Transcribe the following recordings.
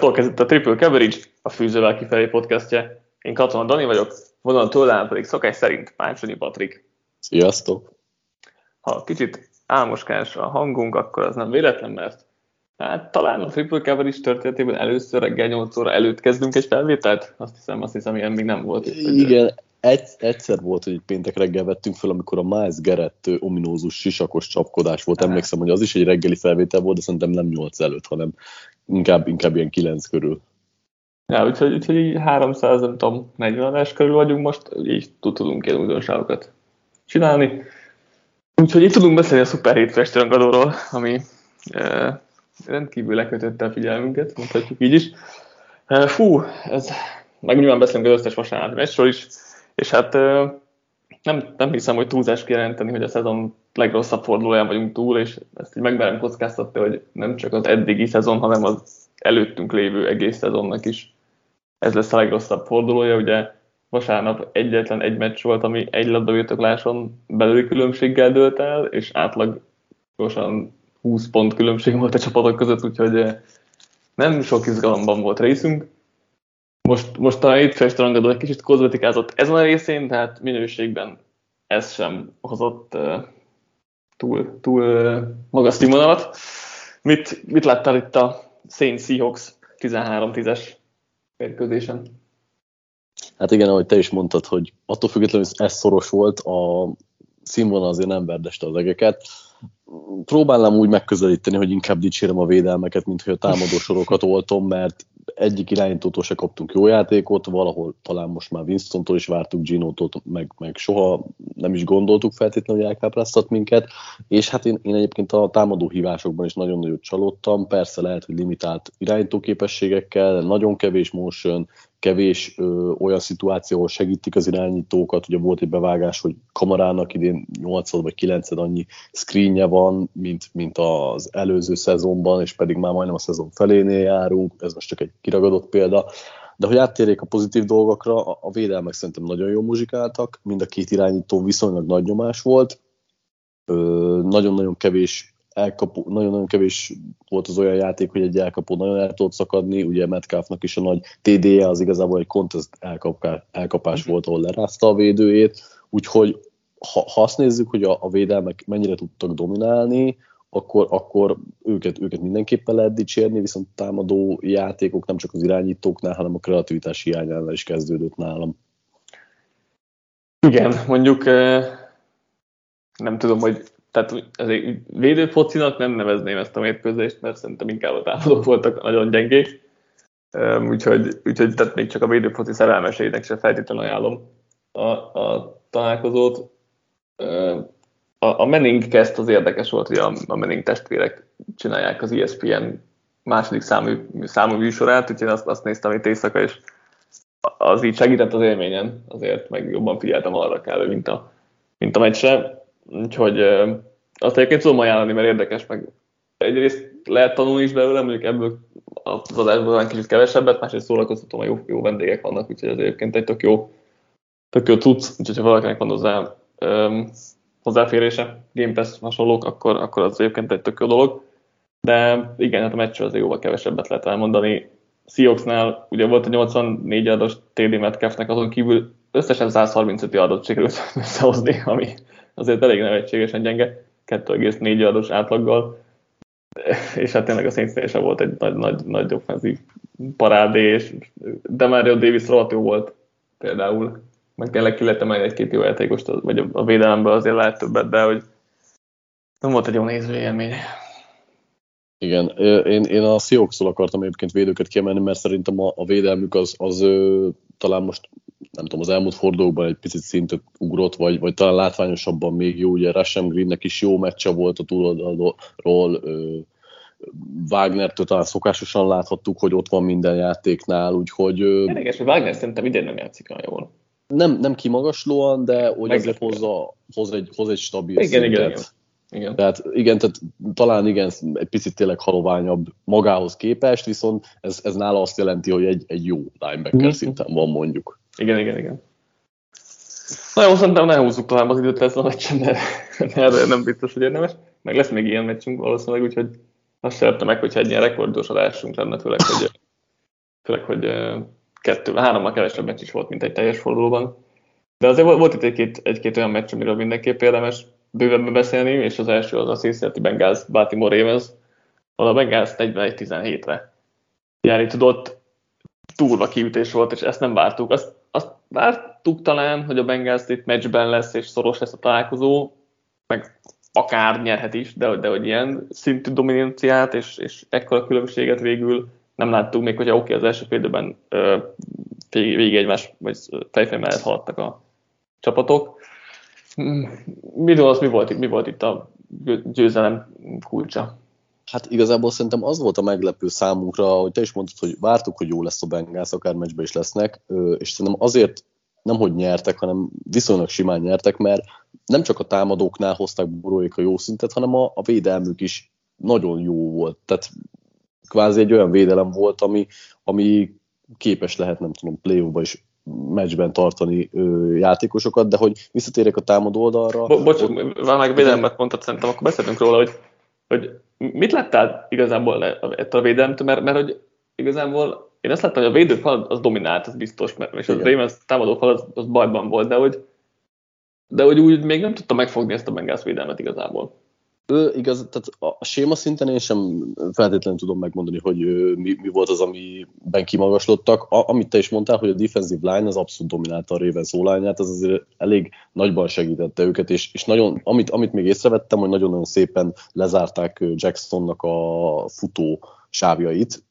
Sziasztok, ez itt a Triple Coverage, a Fűzővel kifelé podcastje. Én Katona Dani vagyok, vonal tőlem pedig szokás szerint Páncsonyi Patrik. Sziasztok! Ha kicsit álmoskás a hangunk, akkor az nem véletlen, mert hát talán a Triple Coverage történetében először reggel 8 óra előtt kezdünk egy felvételt. Azt hiszem, azt hiszem, ilyen még nem volt. Igen, egy, egyszer volt, hogy péntek reggel vettünk fel, amikor a Miles Gerett ominózus sisakos csapkodás volt. Emlékszem, hogy az is egy reggeli felvétel volt, de szerintem nem 8 előtt, hanem inkább, inkább ilyen 9 körül. Ja, úgyhogy, úgyhogy így 300, nem tudom, 40 adás körül vagyunk most, így tudunk ilyen újdonságokat csinálni. Úgyhogy itt tudunk beszélni a Hétfest rangadóról, ami e, rendkívül lekötötte a figyelmünket, mondhatjuk így is. E, fú, ez, meg nyilván beszélünk az összes vasárnap meccsről is, és hát e, nem, nem hiszem, hogy túlzás kijelenteni, hogy a szezon legrosszabb fordulóján vagyunk túl, és ezt így megmerem kockáztatni, hogy nem csak az eddigi szezon, hanem az előttünk lévő egész szezonnak is ez lesz a legrosszabb fordulója. Ugye vasárnap egyetlen egy meccs volt, ami egy labdabirtokláson belüli különbséggel dőlt el, és átlagosan 20 pont különbség volt a csapatok között, úgyhogy eh, nem sok izgalomban volt részünk. Most, most a hétfős rangadó egy kicsit kozmetikázott ezen a részén, tehát minőségben ez sem hozott uh, túl, túl magas színvonalat. Mit, mit láttál itt a Saints Seahawks 13-10-es mérkőzésen? Hát igen, ahogy te is mondtad, hogy attól függetlenül, ez szoros volt, a színvonal azért nem verdeste az egeket. Próbálnám úgy megközelíteni, hogy inkább dicsérem a védelmeket, mint hogy a támadó sorokat oltom, mert egyik irányítótól se kaptunk jó játékot, valahol talán most már Winston-tól is vártuk Gino-tól, meg, meg soha nem is gondoltuk feltétlenül, hogy elkápráztat minket, és hát én, én egyébként a támadó hívásokban is nagyon nagyot csalódtam, persze lehet, hogy limitált irányítóképességekkel, nagyon kevés motion, kevés ö, olyan szituáció, ahol segítik az irányítókat, ugye volt egy bevágás, hogy kamarának idén 8 vagy 9 annyi screenje van, mint, mint az előző szezonban, és pedig már majdnem a szezon felénél járunk, ez most csak egy kiragadott példa, de hogy áttérjék a pozitív dolgokra, a védelmek szerintem nagyon jól muzsikáltak, mind a két irányító viszonylag nagy nyomás volt, nagyon-nagyon kevés elkapó, nagyon-nagyon kevés volt az olyan játék, hogy egy elkapó nagyon el tudott szakadni, ugye Metcalfnak is a nagy TD-je az igazából egy contest elkapás, elkapás volt, ahol lerázta a védőjét, úgyhogy ha, ha azt nézzük, hogy a, a védelmek mennyire tudtak dominálni, akkor, akkor őket, őket mindenképpen lehet dicsérni, viszont támadó játékok nem csak az irányítóknál, hanem a kreativitás hiányánál is kezdődött nálam. Igen, mondjuk nem tudom, hogy tehát azért védőfocinak nem nevezném ezt a mérkőzést, mert szerintem inkább a támadók voltak nagyon gyengék. Úgyhogy, úgyhogy tehát még csak a védőfoci szerelmeseinek se feltétlenül ajánlom a, a találkozót. A, a Menning kezd az érdekes volt, hogy a, a Menning testvérek csinálják az ESPN második számú, számú műsorát, úgyhogy azt, azt néztem itt éjszaka, és az így segített az élményen, azért meg jobban figyeltem arra kell, mint a, mint a meccsre. Úgyhogy azt egyébként tudom ajánlani, mert érdekes, meg egyrészt lehet tanulni is belőle, mondjuk ebből az adásból kicsit kevesebbet, másrészt szórakoztatom, a jó, jó vendégek vannak, úgyhogy ez egyébként egy tök jó, tök jó tudsz, úgyhogy ha valakinek van hozzá um, hozzáférése, Game Pass hasonlók, akkor, akkor az egyébként egy tök jó dolog. De igen, hát a meccsről azért jóval kevesebbet lehet elmondani. Seahawksnál ugye volt a 84 ados TD Metcalfnek, azon kívül összesen 135 adott sikerült összehozni, ami azért elég nevetségesen gyenge, 2,4 ados átlaggal, és hát tényleg a Saints volt egy nagy, nagy, nagy offenzív parádé, és de Mario Davis rohadt jó volt például, meg tényleg ki lehet emelni egy-két jó játékost, vagy a védelemből azért lehet többet, de hogy nem volt egy jó néző élmény. Igen, én, én a seahawks akartam egyébként védőket kiemelni, mert szerintem a, a védelmük az, az talán most nem tudom, az elmúlt fordulókban egy picit szintet ugrott, vagy, vagy talán látványosabban még jó, ugye Rashem Greennek is jó meccse volt a túloldalról, Wagner-től talán szokásosan láthattuk, hogy ott van minden játéknál, úgyhogy... Érdekes, hogy Wagner szerintem idén nem játszik olyan jól. Nem, nem kimagaslóan, de hogy azért hozza, hoz, egy, hoz egy stabil igen, szintet. Igen, igen. Igen. Tehát igen, tehát talán igen, egy picit tényleg haloványabb magához képest, viszont ez, ez nála azt jelenti, hogy egy, egy jó linebacker mm-hmm. szinten van mondjuk. Igen, igen, igen. Na jó, szerintem ne húzzuk tovább az időt ezzel a meccsen, mert erre nem biztos, hogy érdemes. Meg lesz még ilyen meccsünk valószínűleg, úgyhogy azt szerettem meg, hogyha egy ilyen rekordos adásunk lenne, főleg, hogy főleg, hogy kettő, hárommal kevesebb meccs is volt, mint egy teljes fordulóban. De azért volt itt egy-két, egy-két olyan meccs, amiről mindenképp érdemes bővebben beszélni, és az első az a Cincinnati Bengals Baltimore Ravens, ahol a Bengals 41-17-re járni tudott, durva kiütés volt, és ezt nem vártuk. Azt, azt vártuk talán, hogy a Bengals itt meccsben lesz, és szoros lesz a találkozó, meg akár nyerhet is, de, de hogy ilyen szintű dominanciát és, és ekkora különbséget végül nem láttuk, még hogyha oké, okay, az első fél időben végig egymás, vagy fejfej mellett haladtak a csapatok. Mi, mi, volt itt, mi volt itt a győzelem kulcsa? Hát igazából szerintem az volt a meglepő számunkra, hogy te is mondtad, hogy vártuk, hogy jó lesz a Bengals, akár meccsbe is lesznek, és szerintem azért nem hogy nyertek, hanem viszonylag simán nyertek, mert nem csak a támadóknál hozták Boróék a jó szintet, hanem a, a védelmük is nagyon jó volt. Tehát kvázi egy olyan védelem volt, ami, ami képes lehet, nem tudom, play is meccsben tartani ö, játékosokat, de hogy visszatérek a támadó oldalra... Bo- bocs, ott... meg védelmet mondtad, szerintem akkor beszéltünk róla, hogy, hogy mit láttál igazából ettől a védelmtől, mert, mert hogy igazából én azt láttam, hogy a védőfal az dominált, az biztos, mert és a Ravens támadófal az, az bajban volt, de hogy, de hogy úgy még nem tudta megfogni ezt a Bengals védelmet igazából. Ő, igaz, tehát a séma szinten én sem feltétlenül tudom megmondani, hogy mi, mi volt az, amiben kimagaslottak. A, amit te is mondtál, hogy a defensive line az abszolút dominálta a Ravens ólányát, az azért elég nagyban segítette őket, és, és nagyon, amit, amit még észrevettem, hogy nagyon-nagyon szépen lezárták Jacksonnak a futó sávjait,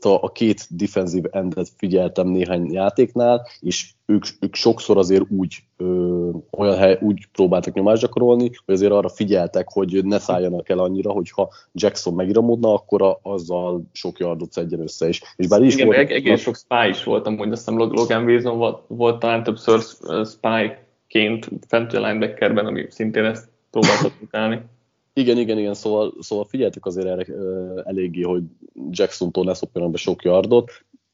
a, két defensive endet figyeltem néhány játéknál, és ők, ők sokszor azért úgy, ö, olyan hely, úgy próbáltak nyomást gyakorolni, hogy azért arra figyeltek, hogy ne szálljanak el annyira, hogy ha Jackson megiramodna, akkor a, azzal sok yardot szedjen össze is. És bár is Igen, volt, egész sok spy is voltam, hogy azt hiszem Logan Wilson volt, volt talán többször spy-ként fent a linebackerben, ami szintén ezt próbáltak utálni. Igen, igen, igen, szóval, szóval figyeltek azért erre eléggé, hogy Jackson-tól ne szopjanak be sok yardot.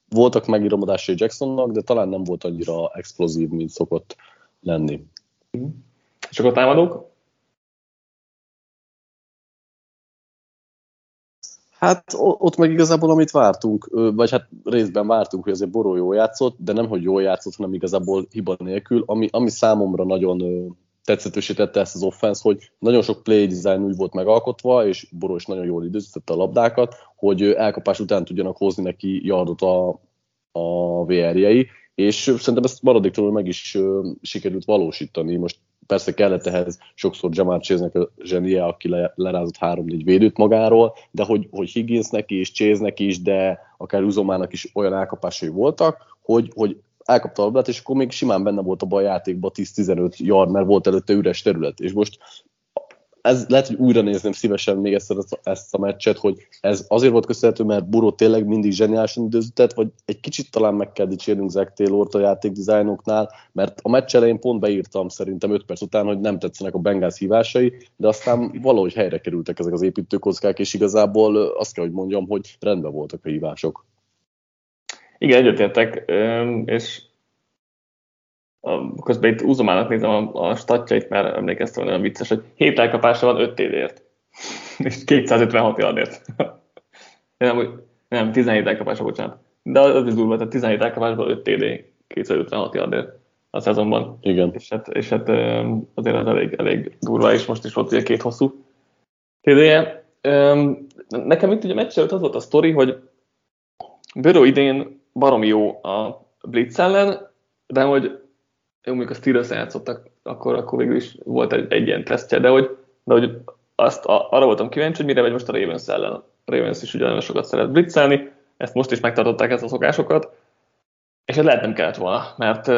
Voltak megíramodásai Jacksonnak, de talán nem volt annyira explozív, mint szokott lenni. És akkor támadók? Hát ott meg igazából amit vártunk, vagy hát részben vártunk, hogy azért Boró jól játszott, de nem, hogy jól játszott, hanem igazából hiba nélkül, ami, ami számomra nagyon tetszetősítette ezt az offense, hogy nagyon sok play design úgy volt megalkotva, és Boró is nagyon jól időzítette a labdákat, hogy elkapás után tudjanak hozni neki yardot a, a VR-jei, és szerintem ezt maradéktól meg is sikerült valósítani. Most persze kellett ehhez sokszor Jamar Chase-nek a zsenie, aki le, lerázott három-négy védőt magáról, de hogy, hogy Higginsnek is, Chase-nek is, de akár Uzomának is olyan elkapásai voltak, hogy, hogy elkapta a labdát, és akkor még simán benne volt a a játékban 10-15 yard, mert volt előtte üres terület. És most ez lehet, hogy újra nézném szívesen még ezt, a, ezt a meccset, hogy ez azért volt köszönhető, mert Buró tényleg mindig zseniálisan időzített, vagy egy kicsit talán meg kell dicsérnünk Zach Taylor-t a játékdizájnoknál, mert a meccs elején pont beírtam szerintem 5 perc után, hogy nem tetszenek a Bengals hívásai, de aztán valahogy helyre kerültek ezek az építőkockák, és igazából azt kell, hogy mondjam, hogy rendben voltak a hívások. Igen, egyetértek, és közben itt Uzomának nézem a, a statjait, mert emlékeztem, olyan vicces, hogy 7 elkapása van 5 TD-ért, és 256 yardért. nem, nem, 17 elkapása, bocsánat. De az is durva, tehát 17 elkapásban 5 TD, 256 yardért a szezonban. Igen. És hát, és hát azért az elég, elég durva, és most is volt ugye két hosszú TD-je. Nekem itt ugye meccs az volt a sztori, hogy Börő idén baromi jó a Blitz ellen, de hogy jó, mondjuk a Steelers játszottak, akkor, akkor végül is volt egy, egy ilyen tesztje, de hogy, de hogy azt a, arra voltam kíváncsi, hogy mire vagy most a Ravens ellen. A Ravens is ugye nagyon sokat szeret blitzelni, ezt most is megtartották ezt a szokásokat, és ez lehet nem kellett volna, mert uh,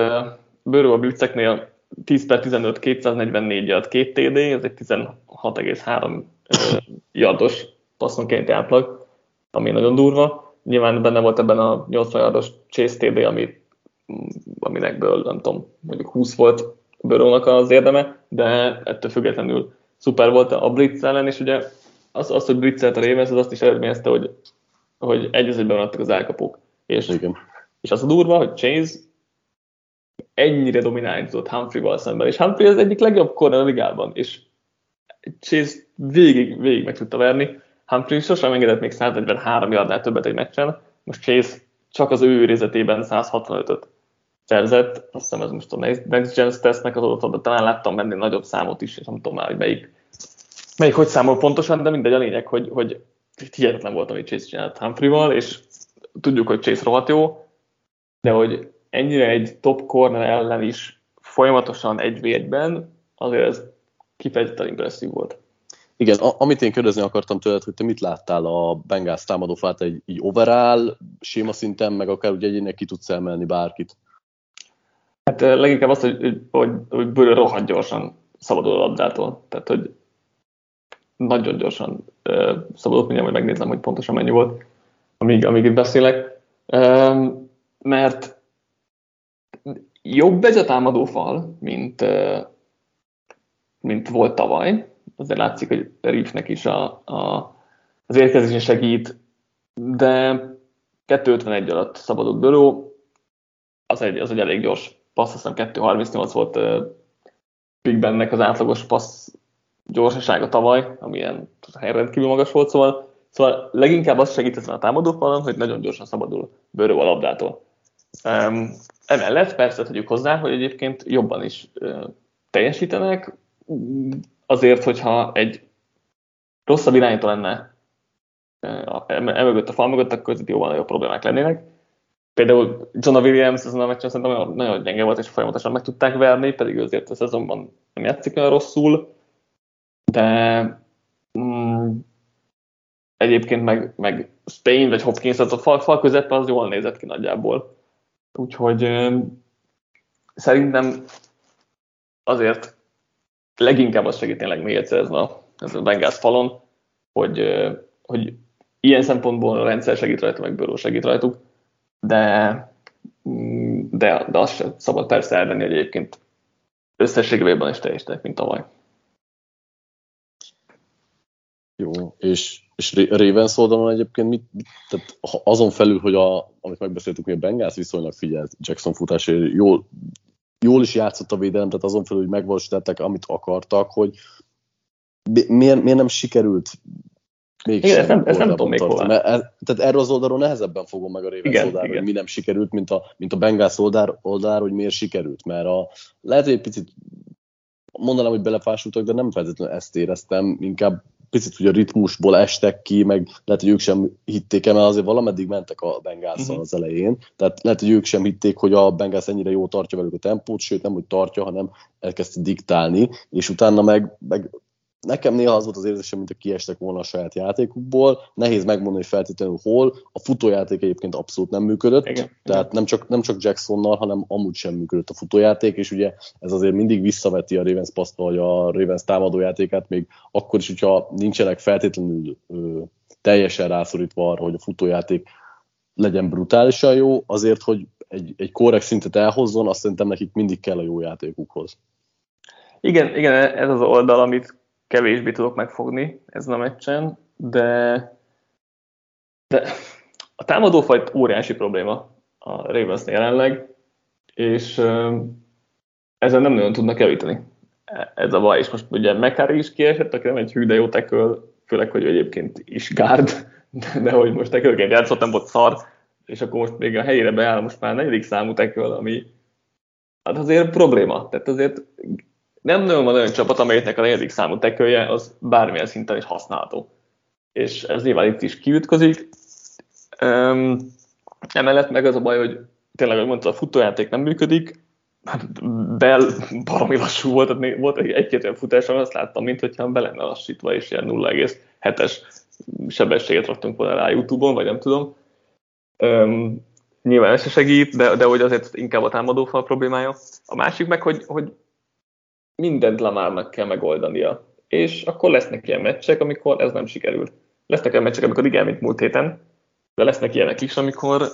bőrő a blitzeknél 10 per 15, 244 yard, 2 TD, ez egy 16,3 uh, yardos passzonkénti átlag, ami nagyon durva Nyilván benne volt ebben a 80 yardos Chase TD, ami, aminekből nem tudom, mondjuk 20 volt Börónak az érdeme, de ettől függetlenül szuper volt a Blitz ellen, és ugye az, az hogy blitzelt a Ravens, az azt is eredményezte, hogy, hogy egy az egyben az elkapók. És, Igen. és az a durva, hogy Chase ennyire dominálni tudott Humphrey-val szemben, és Humphrey az egyik legjobb corner a ligában, és Chase végig, végig meg tudta verni, Humphrey sosem engedett még 143 yardnál többet egy meccsen, most Chase csak az ő őrizetében 165-öt szerzett, azt hiszem ez most a Next Gen tesznek az adatod, de talán láttam menni nagyobb számot is, és nem tudom már, hogy melyik, melyik hogy számol pontosan, de mindegy a lényeg, hogy, hogy hihetetlen volt, amit Chase csinált Humphrey-val, és tudjuk, hogy Chase rohadt jó, de hogy ennyire egy top corner ellen is folyamatosan egy v azért ez kifejezetten impresszív volt. Igen, a, amit én kérdezni akartam tőled, hogy te mit láttál a Bengals támadófát egy, egy overall séma szinten, meg akár ugye egyének ki tudsz emelni bárkit? Hát leginkább azt, hogy, hogy, hogy Bőrő rohadt gyorsan szabadul a labdától. Tehát, hogy nagyon gyorsan uh, szabadult, mindjárt majd megnézem, hogy pontosan mennyi volt, amíg, amíg itt beszélek. Um, mert jobb ez a támadó fal, mint, uh, mint volt tavaly. Azért látszik, hogy Riffnek is a, a, az érkezésen segít, de 251 alatt szabadult Böró, az egy, az egy elég gyors passz, azt hiszem 2.38 volt uh, Big Bennek az átlagos passz gyorsasága tavaly, ami ilyen rendkívül magas volt, szóval, szóval leginkább azt segít ezen a támadófalon, hogy nagyon gyorsan szabadul bőrő a labdától. Um, emellett persze tegyük hozzá, hogy egyébként jobban is uh, teljesítenek, azért, hogyha egy rosszabb irányító lenne emögött a fal mögött, akkor jóval nagyobb problémák lennének például John Williams ezen a meccsen szerintem nagyon, nagyon gyenge volt, és folyamatosan meg tudták verni, pedig azért a szezonban nem játszik olyan rosszul, de mm, egyébként meg, meg Spain vagy Hopkins, tehát a fal, fal közepe az jól nézett ki nagyjából. Úgyhogy ö, szerintem azért leginkább az segít tényleg még egyszer ez a, ez a Bengals falon, hogy, hogy ilyen szempontból a rendszer segít rajta, meg Bőró segít rajtuk, de, de, de azt sem szabad persze elvenni, hogy egyébként összességében is teljesítenek, mint tavaly. Jó, és, és Ravens oldalon egyébként mit, tehát azon felül, hogy a, amit megbeszéltük, hogy a Bengals viszonylag figyelt Jackson futásért, jól, jól is játszott a védelem, tehát azon felül, hogy megvalósították, amit akartak, hogy miért, miért nem sikerült még igen, ezt nem, ezt nem tudom még hol. Ez, tehát erről az oldalról nehezebben fogom meg a Ravens igen, oldalra, igen. hogy mi nem sikerült, mint a, mint a Bengals oldal, oldalra, hogy miért sikerült. Mert a, lehet, hogy egy picit mondanám, hogy belefásultak, de nem feltétlenül ezt éreztem, inkább picit hogy a ritmusból estek ki, meg lehet, hogy ők sem hitték el, mert azért valameddig mentek a Bengals uh-huh. az elején, tehát lehet, hogy ők sem hitték, hogy a Bengals ennyire jó tartja velük a tempót, sőt nem, hogy tartja, hanem elkezdte diktálni, és utána meg, meg nekem néha az volt az érzésem, mint a kiestek volna a saját játékukból. Nehéz megmondani, hogy feltétlenül hol. A futójáték egyébként abszolút nem működött, igen, tehát igen. Nem, csak, nem csak Jacksonnal, hanem amúgy sem működött a futójáték, és ugye ez azért mindig visszaveti a Ravens paszt, vagy a Ravens támadójátékát, még akkor is, hogyha nincsenek feltétlenül ö, teljesen rászorítva arra, hogy a futójáték legyen brutálisan jó, azért, hogy egy, egy korrekt szintet elhozzon, azt szerintem nekik mindig kell a jó játékukhoz. Igen, igen, ez az oldal, amit kevésbé tudok megfogni ezen a meccsen, de, de a támadófajt óriási probléma a ravens jelenleg, és ezen nem nagyon tudnak javítani. Ez a baj, és most ugye McCarry is kiesett, aki nem egy hű, de jó teköl, főleg, hogy egyébként is gárd, de hogy most tekölként játszott, nem volt szar, és akkor most még a helyére beáll most már negyedik számú teköl, ami hát azért probléma. Tehát azért nem nagyon van olyan csapat, amelyiknek a negyedik számú tekője az bármilyen szinten is használható. És ez nyilván itt is kiütközik. Um, emellett meg az a baj, hogy tényleg, ahogy mondta, a futójáték nem működik, Bell baromi lassú volt, tehát volt egy-két olyan futás, azt láttam, mint hogyha be lenne lassítva, és ilyen 0,7-es sebességet raktunk volna rá YouTube-on, vagy nem tudom. Um, nyilván ez se segít, de, de hogy azért inkább a támadófal problémája. A másik meg, hogy, hogy mindent Lamárnak kell megoldania. És akkor lesznek ilyen meccsek, amikor ez nem sikerül. Lesznek olyan meccsek, amikor igen, mint múlt héten, de lesznek ilyenek is, amikor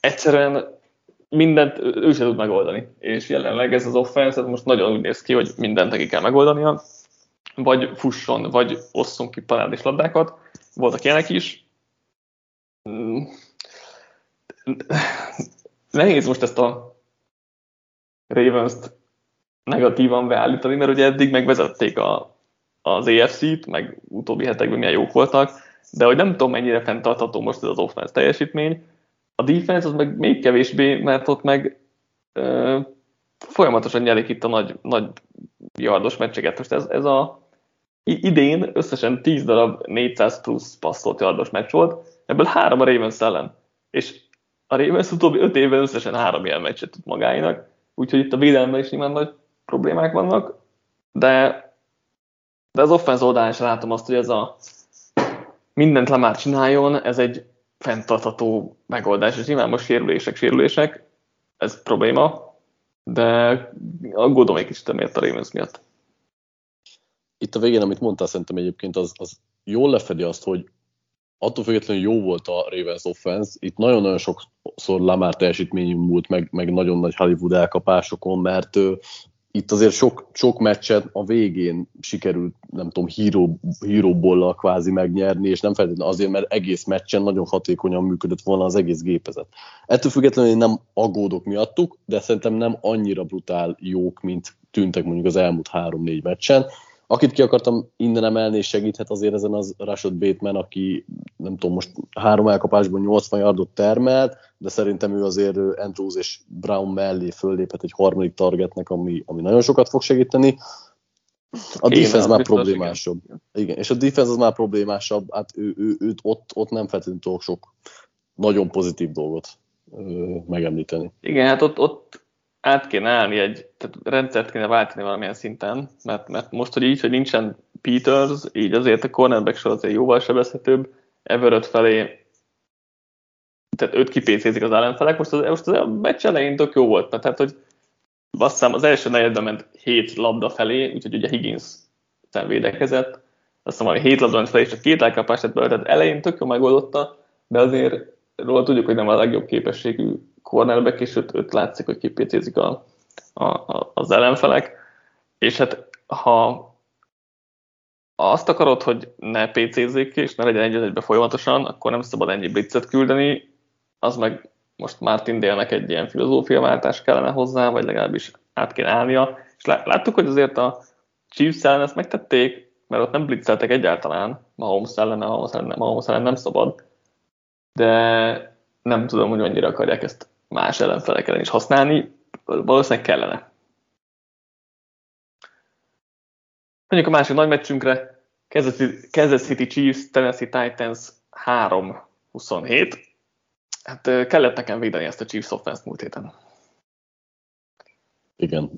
egyszerűen mindent ő sem tud megoldani. És jelenleg ez az offense ez most nagyon úgy néz ki, hogy mindent neki kell megoldania, vagy fusson, vagy osszon ki parádés labdákat. Voltak ilyenek is. Nehéz most ezt a Ravens-t negatívan beállítani, mert ugye eddig megvezették a, az EFC-t, meg utóbbi hetekben milyen jók voltak, de hogy nem tudom, mennyire fenntartható most ez az offense teljesítmény, A defense az meg még kevésbé, mert ott meg ö, folyamatosan nyerik itt a nagy, nagy yardos meccseket. Most ez, ez a idén összesen 10 darab 400 plusz passzolt yardos meccs volt, ebből három a Ravens ellen. És a Ravens utóbbi öt évben összesen három ilyen meccset tud magáinak, úgyhogy itt a védelemben is nyilván nagy problémák vannak, de, de az offense oldalán is látom azt, hogy ez a mindent le már csináljon, ez egy fenntartható megoldás, és nyilván most sérülések, sérülések, ez probléma, de aggódom egy kicsit emiatt a Ravens miatt. Itt a végén, amit mondtál, szerintem egyébként az, az jól lefedi azt, hogy attól függetlenül jó volt a Ravens offense, itt nagyon-nagyon sokszor Lamar teljesítmény múlt, meg, meg nagyon nagy Hollywood elkapásokon, mert itt azért sok, sok meccset a végén sikerült, nem tudom, híró, híróbollal kvázi megnyerni, és nem feltétlenül azért, mert egész meccsen nagyon hatékonyan működött volna az egész gépezet. Ettől függetlenül én nem aggódok miattuk, de szerintem nem annyira brutál jók, mint tűntek mondjuk az elmúlt három-négy meccsen. Akit ki akartam innen emelni, és segíthet azért ezen az Rashad Bateman, aki nem tudom, most három elkapásban 80 yardot termelt, de szerintem ő azért Andrews és Brown mellé fölléphet egy harmadik targetnek, ami, ami nagyon sokat fog segíteni. A defense már problémásabb. Igen. igen. és a defense az már problémásabb, hát ő, ő, őt ott, ott nem feltétlenül tudok sok nagyon pozitív dolgot ö, megemlíteni. Igen, hát ott, ott át kéne állni egy, tehát rendszert kéne váltani valamilyen szinten, mert, mert most, hogy így, hogy nincsen Peters, így azért a cornerback sor azért jóval sebezhetőbb, Everett felé, tehát őt kipécézik az ellenfelek, most az, most az a meccs elején tök jó volt, mert tehát, hogy azt hiszem az első negyedben ment hét labda felé, úgyhogy ugye Higgins védekezett, azt hiszem, hogy hét labda ment felé, és csak két elkapást lett belőle, tehát elején tök jó megoldotta, de azért róla tudjuk, hogy nem a legjobb képességű cornerback, és őt, őt látszik, hogy kipécézik a, a, a, az ellenfelek. És hát ha azt akarod, hogy ne PC-zzék és ne legyen egy egybe folyamatosan, akkor nem szabad ennyi blitzet küldeni, az meg most Martin Délnek egy ilyen filozófiaváltás kellene hozzá, vagy legalábbis át kéne állnia. És láttuk, hogy azért a Chiefs ellen ezt megtették, mert ott nem blitzeltek egyáltalán, Mahomes ellen, Mahomes ellen, Mahomes ellen nem szabad, de nem tudom, hogy mennyire akarják ezt más ellenfelek ellen is használni, valószínűleg kellene. Menjünk a másik nagy meccsünkre, Kansas City Chiefs, Tennessee Titans 3-27. Hát kellett nekem védeni ezt a Chiefs offense múlt héten. Igen.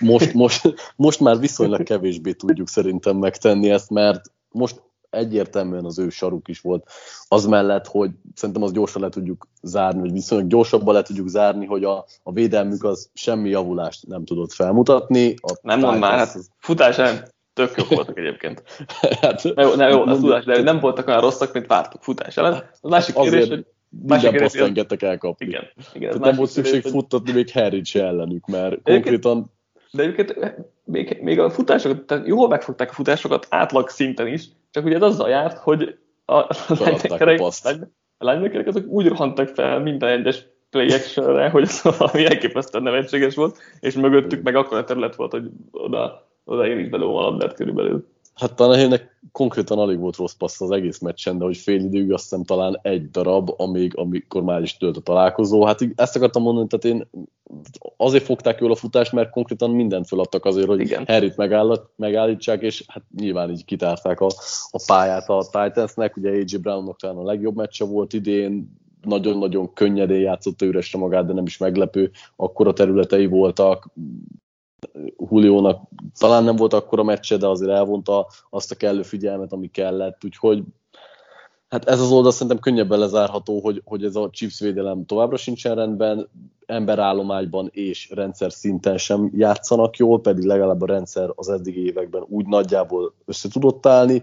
Most, most, most már viszonylag kevésbé tudjuk szerintem megtenni ezt, mert most egyértelműen az ő saruk is volt. Az mellett, hogy szerintem az gyorsan le tudjuk zárni, vagy viszonylag gyorsabban le tudjuk zárni, hogy a, a védelmük az semmi javulást nem tudott felmutatni. A nem mond már, hát futás nem tök jók voltak egyébként. hát, ne, jó, ne, jó, az tudás, de nem voltak olyan rosszak, mint vártuk futás ellen. A másik kérdés, hogy minden paszt engedtek elkapni. Igen. igen nem volt szükség kérdés, futtatni még Harry ellenük, mert konkrétan... De egyébként még, még a futásokat, tehát jól megfogták a futásokat átlag szinten is, csak ugye ez azzal járt, hogy a, a linebackerek azok úgy rohantak fel minden egyes play actionre, hogy az valami elképesztően nevetséges volt, és mögöttük meg akkor a terület volt, hogy oda, oda én is belőlem a labdát körülbelül. Hát Tanahének konkrétan alig volt rossz passz az egész meccsen, de hogy fél időig azt hiszem talán egy darab, amíg, amikor már is tölt a találkozó. Hát ezt akartam mondani, tehát én azért fogták jól a futást, mert konkrétan mindent feladtak azért, hogy Igen. Harryt megállítsák, és hát nyilván így kitárták a, a pályát a Titansnek. Ugye AJ Brownnak talán a legjobb meccse volt idén, nagyon-nagyon könnyedén játszotta üresre magát, de nem is meglepő, akkor a területei voltak, Juliónak talán nem volt akkor a meccse, de azért elvonta azt a kellő figyelmet, ami kellett, úgyhogy hát ez az oldal szerintem könnyebben lezárható, hogy, hogy ez a Chiefs védelem továbbra sincsen rendben, emberállományban és rendszer szinten sem játszanak jól, pedig legalább a rendszer az eddigi években úgy nagyjából össze tudott állni.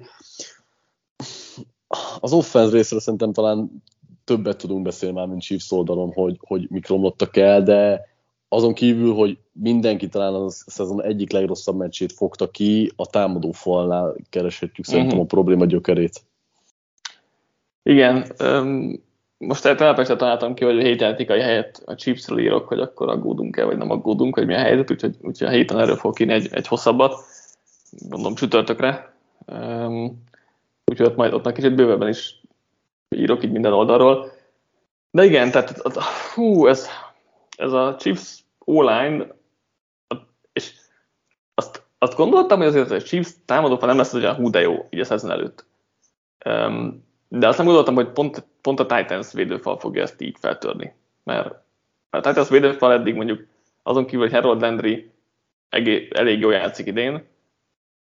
Az offense részről szerintem talán többet tudunk beszélni már, mint Chiefs oldalon, hogy, hogy mik romlottak el, de azon kívül, hogy mindenki talán a szezon egyik legrosszabb meccsét fogta ki, a támadó falnál kereshetjük szerintem uh-huh. a probléma gyökerét. Igen, um, most telepesre találtam ki, hogy a hétjátékai helyett a chips írok, hogy akkor aggódunk-e, vagy nem aggódunk, hogy mi a helyzet, úgyhogy, úgyhogy a héten erről fog kínni egy, egy hosszabbat, gondolom csütörtökre. Um, úgyhogy ott majd ott kicsit bővebben is írok így minden oldalról. De igen, tehát hú, ez, ez a Chiefs online, és azt, azt gondoltam, hogy azért a Chiefs támadófa nem lesz olyan hú de jó, így a szezon előtt. Um, de azt nem gondoltam, hogy pont, pont a Titans védőfal fogja ezt így feltörni. Mert a Titans védőfal eddig mondjuk azon kívül, hogy Harold Landry elég jól játszik idén,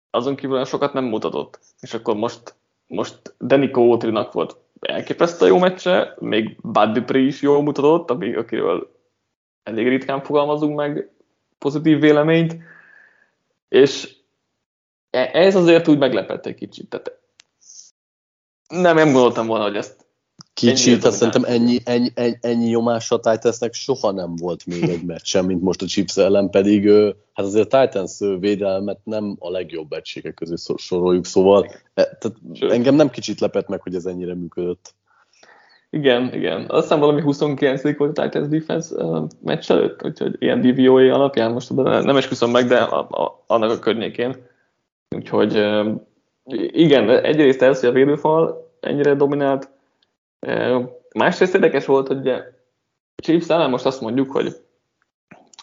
azon kívül olyan sokat nem mutatott. És akkor most, most Denico Otrinak volt elképesztő jó meccse, még Bud Dupree is jól mutatott, akiről elég ritkán fogalmazunk meg pozitív véleményt, és e- ez azért úgy meglepett egy kicsit. Tehát nem, nem gondoltam volna, hogy ezt Kicsit, tehát szerintem ennyi, ennyi, ennyi, ennyi nyomás a Titansnek soha nem volt még egy meccsen, mint most a Chiefs ellen, pedig hát azért a Titans védelmet nem a legjobb egységek közé soroljuk, szóval e, tehát engem nem kicsit lepett meg, hogy ez ennyire működött. Igen, igen. Aztán valami 29 volt a Titans defense meccs előtt, úgyhogy ilyen DVOA alapján most nem esküszöm meg, de a, a, annak a környékén. Úgyhogy igen, egyrészt ez, hogy a védőfal ennyire dominált, másrészt érdekes volt, hogy ugye Chiefs ellen most azt mondjuk, hogy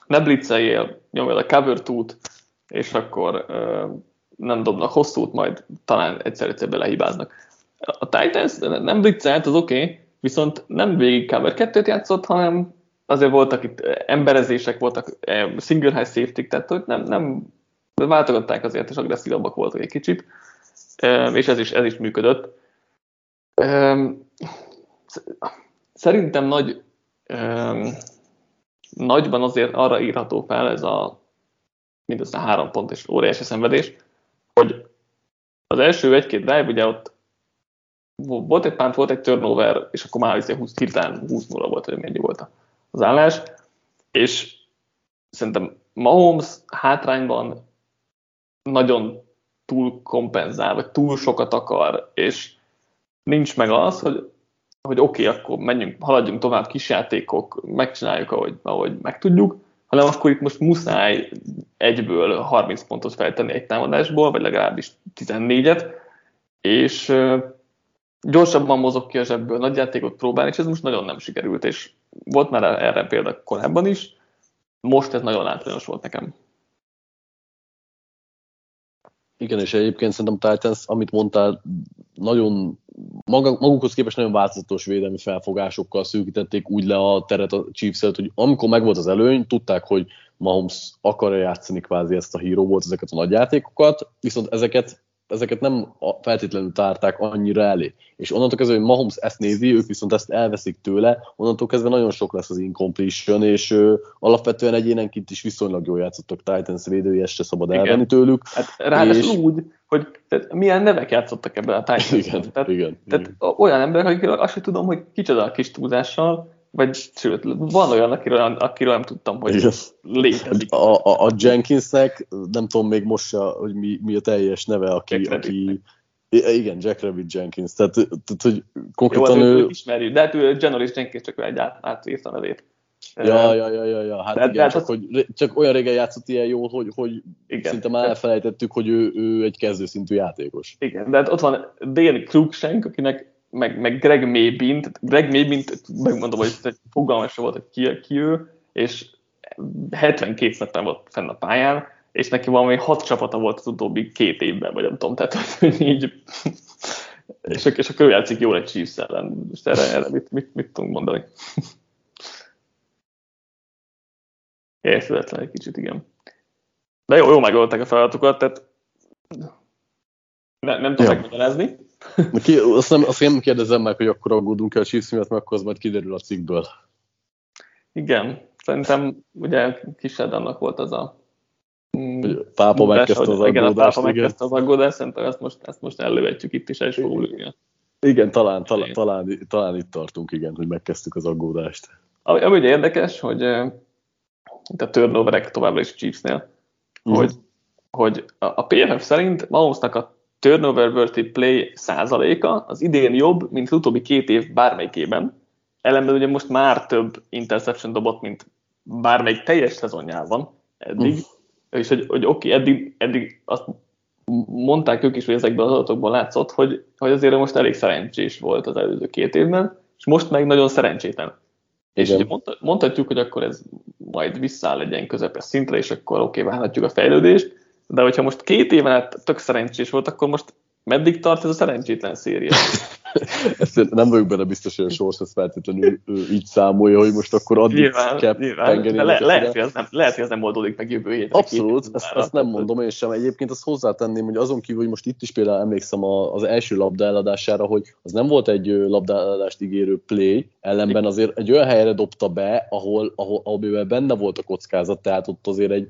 ne blitzeljél, nyomjad a cover t és akkor nem dobnak hosszút, majd talán egyszer-egyszer belehibáznak. A Titans nem blitzelt, az oké, okay, viszont nem végig cover 2 játszott, hanem azért voltak itt eh, emberezések, voltak eh, single high safety tehát hogy nem, nem váltogatták azért, és agresszívabbak voltak egy kicsit, és ez is, ez is működött. Szerintem nagy, nagyban azért arra írható fel ez a mindössze három pont és óriási szenvedés, hogy az első egy-két drive, ugye ott volt egy pánt, volt egy turnover, és akkor már 20, hirtelen 20 0 volt, hogy mennyi volt az állás, és szerintem Mahomes hátrányban nagyon túl kompenzál, vagy túl sokat akar, és nincs meg az, hogy, hogy oké, okay, akkor menjünk, haladjunk tovább, kisjátékok, megcsináljuk, ahogy, ahogy meg tudjuk, hanem akkor itt most muszáj egyből 30 pontot feltenni egy támadásból, vagy legalábbis 14-et, és gyorsabban mozog ki a zsebből, nagy játékot próbálni, és ez most nagyon nem sikerült, és volt már erre példa korábban is, most ez nagyon látványos volt nekem. Igen, és egyébként szerintem Titans, amit mondtál, nagyon magukhoz képest nagyon változatos védelmi felfogásokkal szűkítették úgy le a teret a chiefs hogy amikor megvolt az előny, tudták, hogy Mahomes akarja játszani kvázi ezt a híró volt ezeket a nagy játékokat, viszont ezeket ezeket nem feltétlenül tárták annyira elé. És onnantól kezdve, hogy Mahomes ezt nézi, ők viszont ezt elveszik tőle, onnantól kezdve nagyon sok lesz az incompletion, és ö, alapvetően egyénenként is viszonylag jól játszottak Titans védői, ezt se szabad igen. elvenni tőlük. Hát ráadásul és... úgy, hogy tehát milyen nevek játszottak ebben a Titans. Igen, tehát, igen, tehát igen. olyan emberek, akik azt sem tudom, hogy kicsoda a kis túlzással, vagy sőt, van olyan, akiről, akiről nem tudtam, hogy Igen. létezik. A, a, a Jenkinsnek, nem tudom még most, hogy mi, mi a teljes neve, aki, Jack aki igen, Jack Rabbit Jenkins, tehát, tehát hogy konkrétan Jó, ő... ismerjük, de hát ő Janoris Jenkins csak egy át, átírta a nevét. Ja, ja, ja, ja, ja. hát de, igen, de, csak, az... hogy, csak olyan régen játszott ilyen jól, hogy, hogy igen, szinte már elfelejtettük, hogy ő, ő egy kezdőszintű játékos. Igen, de hát ott van Dale Cruikshank, akinek meg, meg Greg Maybin, Greg Maybin, megmondom, hogy egy fogalmas volt, hogy ki, ki ő, és 72 metten volt fenn a pályán, és neki valami hat csapata volt az utóbbi két évben, vagy nem tudom, tehát hogy így, és, és akkor ő játszik jól egy Chiefs ellen. Most erre, erre mit, mit, mit tudunk mondani? Érthetetlen egy kicsit, igen. De jó, jó megoldották a feladatokat, tehát ne, nem tudom ja. megmagyarázni. Ki, azt, nem, azt nem kérdezem meg, hogy akkor aggódunk el a Chiefs miatt, mert akkor az majd kiderül a cikkből. Igen, szerintem ugye Kised annak volt az a pápa megkezdte az aggódást. Igen, a pápa megkezdte az aggódást, szerintem ezt most, ezt most elővetjük itt is, el is fogunk Igen, talán, talán, talán, talán, itt tartunk, igen, hogy megkezdtük az aggódást. Ami, ami ugye érdekes, hogy itt a turnoverek továbbra is Chiefsnél, mm. hogy, hogy a, a PFF szerint Mahomesnak a turnover worthy play százaléka az idén jobb, mint az utóbbi két év bármelyikében. Ellenben ugye most már több interception dobott, mint bármelyik teljes szezonjában eddig. Mm. És hogy, hogy oké, okay, eddig, eddig azt mondták ők is, hogy ezekben az adatokból látszott, hogy, hogy azért most elég szerencsés volt az előző két évben, és most meg nagyon szerencsétlen. És ugye mondhatjuk, hogy akkor ez majd visszaáll egy ilyen közepes szintre, és akkor oké, okay, várhatjuk a fejlődést, de hogyha most két éven át tök szerencsés volt, akkor most meddig tart ez a szerencsétlen széria? ezt nem vagyok benne biztos, hogy a Sors ezt feltétlenül így számolja, hogy most akkor addig nyilván, kell nyilván, de le, lehet, hogy ez nem, lehet, hogy ez nem oldódik meg jövő héten. Abszolút, ezt, ezt, nem mondom én sem. Egyébként azt hozzátenném, hogy azon kívül, hogy most itt is például emlékszem az első labda eladására, hogy az nem volt egy labda eladást ígérő play, ellenben azért egy olyan helyre dobta be, ahol, ahol, ahol benne volt a kockázat, tehát ott azért egy,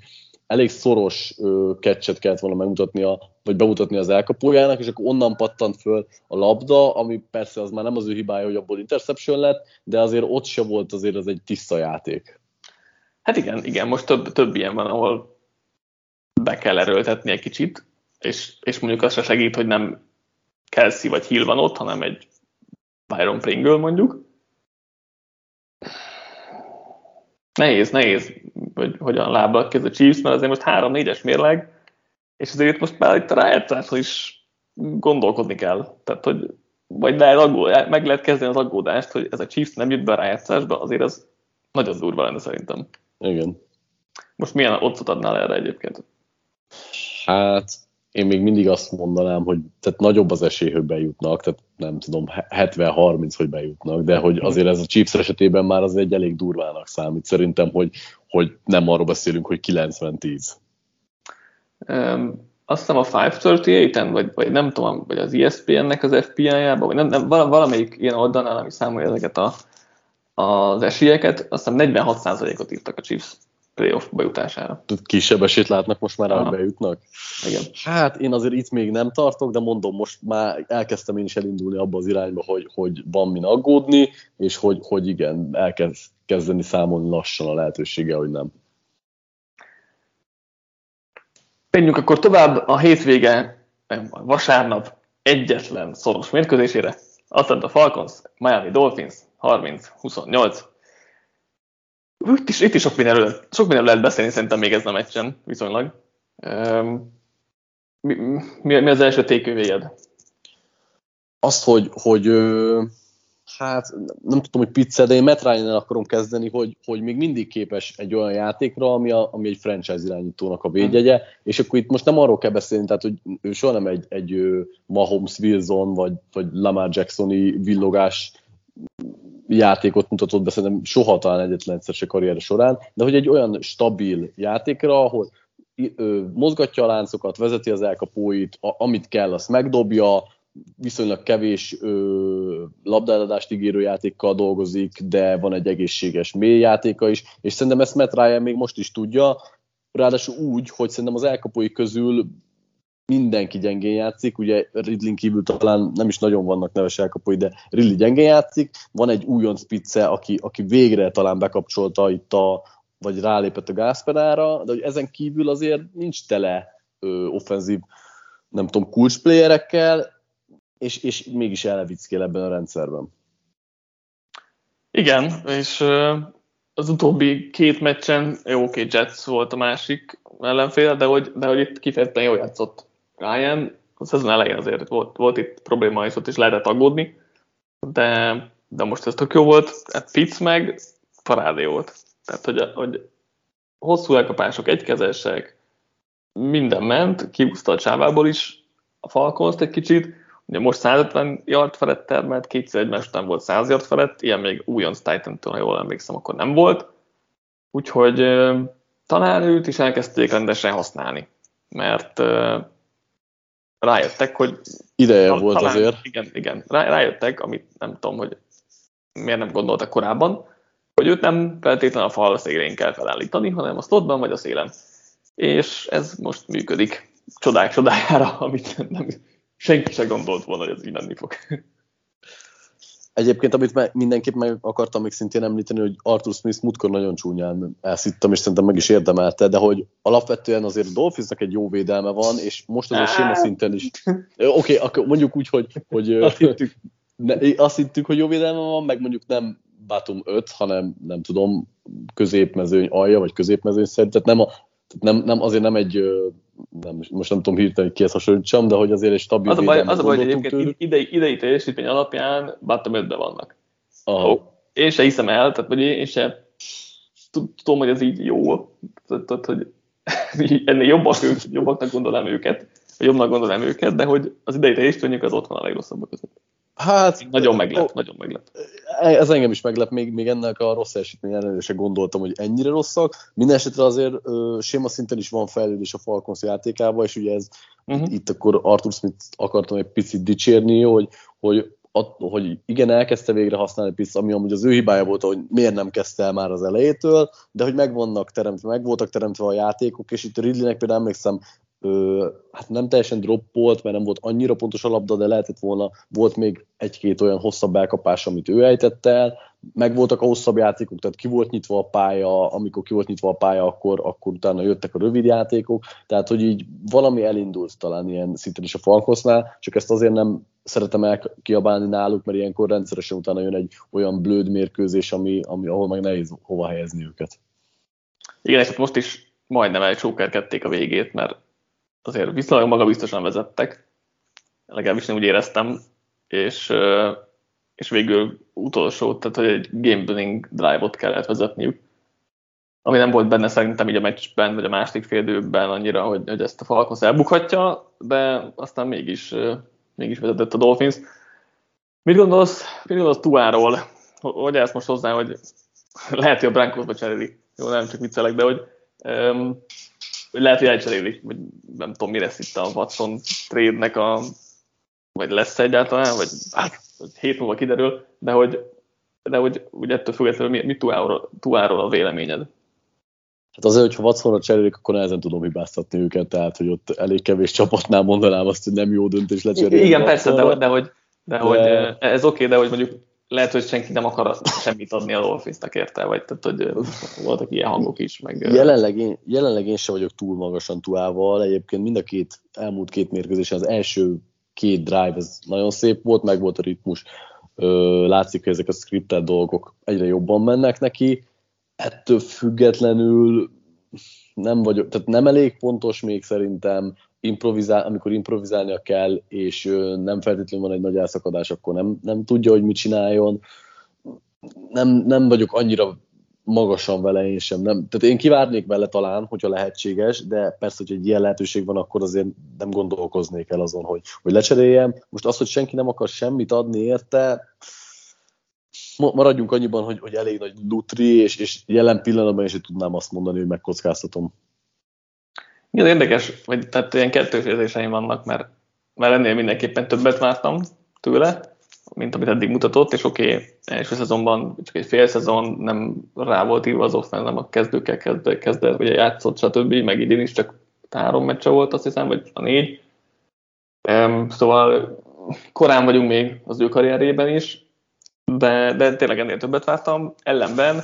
elég szoros ketcset kellett volna megmutatni, a, vagy bemutatni az elkapójának, és akkor onnan pattant föl a labda, ami persze az már nem az ő hibája, hogy abból interception lett, de azért ott se volt azért az egy tiszta játék. Hát igen, igen, most több, több ilyen van, ahol be kell erőltetni egy kicsit, és, és mondjuk az se segít, hogy nem Kelsey vagy Hill van ott, hanem egy Byron Pringle mondjuk. Nehéz, nehéz hogy hogyan lábad kezd a Chiefs, mert azért most 3-4-es mérleg, és azért itt most már itt a rájátszásról is gondolkodni kell. Tehát, hogy vagy lehet aggód, meg lehet kezdeni az aggódást, hogy ez a Chiefs nem jut be a rájátszásba, azért az nagyon durva lenne szerintem. Igen. Most milyen otcot adnál erre egyébként? Hát én még mindig azt mondanám, hogy tehát nagyobb az esély, hogy bejutnak, tehát nem tudom, 70-30, hogy bejutnak, de hogy azért ez a Chiefs esetében már az egy elég durvának számít. Szerintem, hogy, hogy nem arról beszélünk, hogy 90-10. Um, azt hiszem a 538-en, vagy, vagy nem tudom, vagy az ESPN-nek az FPI-jában, vagy nem, nem, valamelyik ilyen oldalnál, ami számolja ezeket a, az esélyeket, azt hiszem 46%-ot írtak a Chiefs playoff bejutására. Kisebb esélyt látnak most már, hogy bejutnak? Igen. Hát én azért itt még nem tartok, de mondom, most már elkezdtem én is elindulni abba az irányba, hogy, hogy van min aggódni, és hogy, hogy igen, elkezd kezdeni számolni lassan a lehetősége, hogy nem. Menjünk akkor tovább a hétvége, vasárnap egyetlen szoros mérkőzésére. Atlanta Falcons, Miami Dolphins 30-28. Itt is, itt is sok, mindenről, sok mindenről lehet beszélni szerintem még ez a meccsen viszonylag. Mi, mi, mi az első tékővéjed? Azt, hogy, hogy hát nem tudom, hogy pizza, de én Matt ryan akarom kezdeni, hogy, hogy még mindig képes egy olyan játékra, ami, a, ami egy franchise irányítónak a védjegye, és akkor itt most nem arról kell beszélni, tehát hogy ő soha nem egy, egy Mahomes Wilson, vagy, vagy Lamar Jacksoni villogás játékot mutatott be, szerintem soha talán egyetlen egyszer se karriere során, de hogy egy olyan stabil játékra, ahol mozgatja a láncokat, vezeti az elkapóit, amit kell, azt megdobja, viszonylag kevés ö, labdáladást ígérő játékkal dolgozik, de van egy egészséges mély játéka is, és szerintem ezt Matt Ryan még most is tudja, ráadásul úgy, hogy szerintem az elkapói közül mindenki gyengén játszik, ugye Ridley kívül talán nem is nagyon vannak neves elkapói, de Ridley gyengén játszik, van egy újonc spitze, aki, aki végre talán bekapcsolta itt a, vagy rálépett a gázpedára, de hogy ezen kívül azért nincs tele ö, offenzív, nem tudom, kulcsplayerekkel, és, és mégis elevickél ebben a rendszerben. Igen, és az utóbbi két meccsen, jó, oké, okay, Jets volt a másik ellenfél, de hogy, de hogy itt kifejezetten jól játszott Ryan. A szezon elején azért volt, volt itt probléma, és ott is lehetett aggódni, de, de most ez tök jó volt. Hát Fitz meg parádé volt. Tehát, hogy, hogy hosszú elkapások, egykezesek, minden ment, kiúzta a csávából is a Falcons egy kicsit, Ugye most 150 yard felett termelt, kétszer egymás után volt 100 yard felett, ilyen még újonc titan ha jól emlékszem, akkor nem volt. Úgyhogy talán őt is elkezdték rendesen használni, mert rájöttek, hogy... Ideje talán, volt azért. Igen, igen. Rájöttek, amit nem tudom, hogy miért nem gondoltak korábban, hogy őt nem feltétlenül a fal szélén kell felállítani, hanem a slotban vagy a szélen. És ez most működik csodák csodájára, amit nem, senki se gondolt volna, hogy ez így lenni fog. Egyébként, amit mindenképp meg akartam még szintén említeni, hogy Arthur Smith múltkor nagyon csúnyán elszittem, és szerintem meg is érdemelte, de hogy alapvetően azért a Dolphinsnak egy jó védelme van, és most az a séma szinten is. Oké, okay, akkor mondjuk úgy, hogy, hogy azt, hittük. Ne, azt hittük, hogy jó védelme van, meg mondjuk nem bátum 5, hanem nem tudom, középmezőny alja, vagy középmezőny szerint, tehát nem, a, nem, nem, azért nem egy nem, most nem tudom hirtelen, hogy kihez hasonlítsam, de hogy azért egy stabil Az a baj, az a baj hogy egyébként idei, idei teljesítmény alapján bottom 5 vannak. Oh. Én se hiszem el, tehát vagy én se tudom, hogy ez így jó, tehát, hogy ennél jobbak jobbaknak gondolom őket, vagy jobbnak gondolom őket, de hogy az idei teljesítményük az ott van a legrosszabbak között. Hát, nagyon meglep, ó, nagyon meglep. Ez engem is meglep, még, még ennek a rossz esetmény ellenére se gondoltam, hogy ennyire rosszak. Mindenesetre azért ö, séma szinten is van fejlődés a Falcons játékában, és ugye ez uh-huh. itt akkor Arthur Smith akartam egy picit dicsérni, hogy, hogy hogy igen, elkezdte végre használni Pitts, ami amúgy az ő hibája volt, hogy miért nem kezdte el már az elejétől, de hogy meg vannak teremtve, meg voltak teremtve a játékok, és itt Ridleynek például emlékszem, ö, hát nem teljesen droppolt, mert nem volt annyira pontos a labda, de lehetett volna, volt még egy-két olyan hosszabb elkapás, amit ő ejtett el, meg voltak a hosszabb játékok, tehát ki volt nyitva a pálya, amikor ki volt nyitva a pálya, akkor, akkor utána jöttek a rövid játékok, tehát hogy így valami elindult talán ilyen szinten is a Falkosznál, csak ezt azért nem szeretem elkiabálni náluk, mert ilyenkor rendszeresen utána jön egy olyan blőd mérkőzés, ami, ami ahol meg nehéz hova helyezni őket. Igen, és most is majdnem elcsókerkedték a végét, mert azért viszonylag magabiztosan vezettek, legalábbis nem úgy éreztem, és, és végül utolsó, tehát hogy egy game winning drive-ot kellett vezetniük, ami nem volt benne szerintem így a meccsben, vagy a második félidőben annyira, hogy, hogy ezt a Falcons elbukhatja, de aztán mégis, mégis vezetett a Dolphins. Mit gondolsz, mit gondolsz Tuáról? Hogy ezt most hozzá, hogy lehet, hogy a Broncosba cseréli. Jó, nem csak viccelek, de hogy um, lehet, hogy elcserélik, vagy nem tudom, mi lesz itt a Watson trade-nek a, vagy lesz egyáltalán, vagy hát hét múlva kiderül, de hogy, de hogy úgy ettől függetlenül mi, mi Tuáról, Tuáról a véleményed? Hát azért, hogyha Watsonra cserélik, akkor nehezen tudom hibáztatni őket, tehát hogy ott elég kevés csapatnál mondanám azt, hogy nem jó döntés lecserélni. Igen, persze, de, de, hogy, de, de, hogy ez oké, okay, de hogy mondjuk lehet, hogy senki nem akar semmit adni a Dolphinsnak érte, vagy tehát, hogy voltak ilyen hangok is. Meg... Jelenleg, én, jelenleg én sem vagyok túl magasan tuával, egyébként mind a két elmúlt két mérkőzésen az első két drive, ez nagyon szép volt, meg volt a ritmus, látszik, hogy ezek a scripted dolgok egyre jobban mennek neki, ettől függetlenül nem vagyok, tehát nem elég pontos még szerintem, improvizál, amikor improvizálnia kell, és nem feltétlenül van egy nagy elszakadás, akkor nem, nem tudja, hogy mit csináljon. Nem, nem vagyok annyira magasan vele én sem. Nem. Tehát én kivárnék vele talán, hogyha lehetséges, de persze, hogy egy ilyen lehetőség van, akkor azért nem gondolkoznék el azon, hogy, hogy lecseréljem. Most az, hogy senki nem akar semmit adni érte, maradjunk annyiban, hogy, hogy elég nagy lutri, és, és jelen pillanatban is tudnám azt mondani, hogy megkockáztatom. Igen, érdekes, hogy tehát ilyen kettős érzéseim vannak, mert, mert ennél mindenképpen többet vártam tőle, mint amit eddig mutatott, és oké, okay, első szezonban csak egy fél szezon nem rá volt írva az offense, nem a kezdőkkel kezdett, kezdett vagy játszott, stb., meg idén is csak három meccse volt, azt hiszem, vagy a négy. Um, szóval korán vagyunk még az ő karrierében is, de, de tényleg ennél többet vártam. Ellenben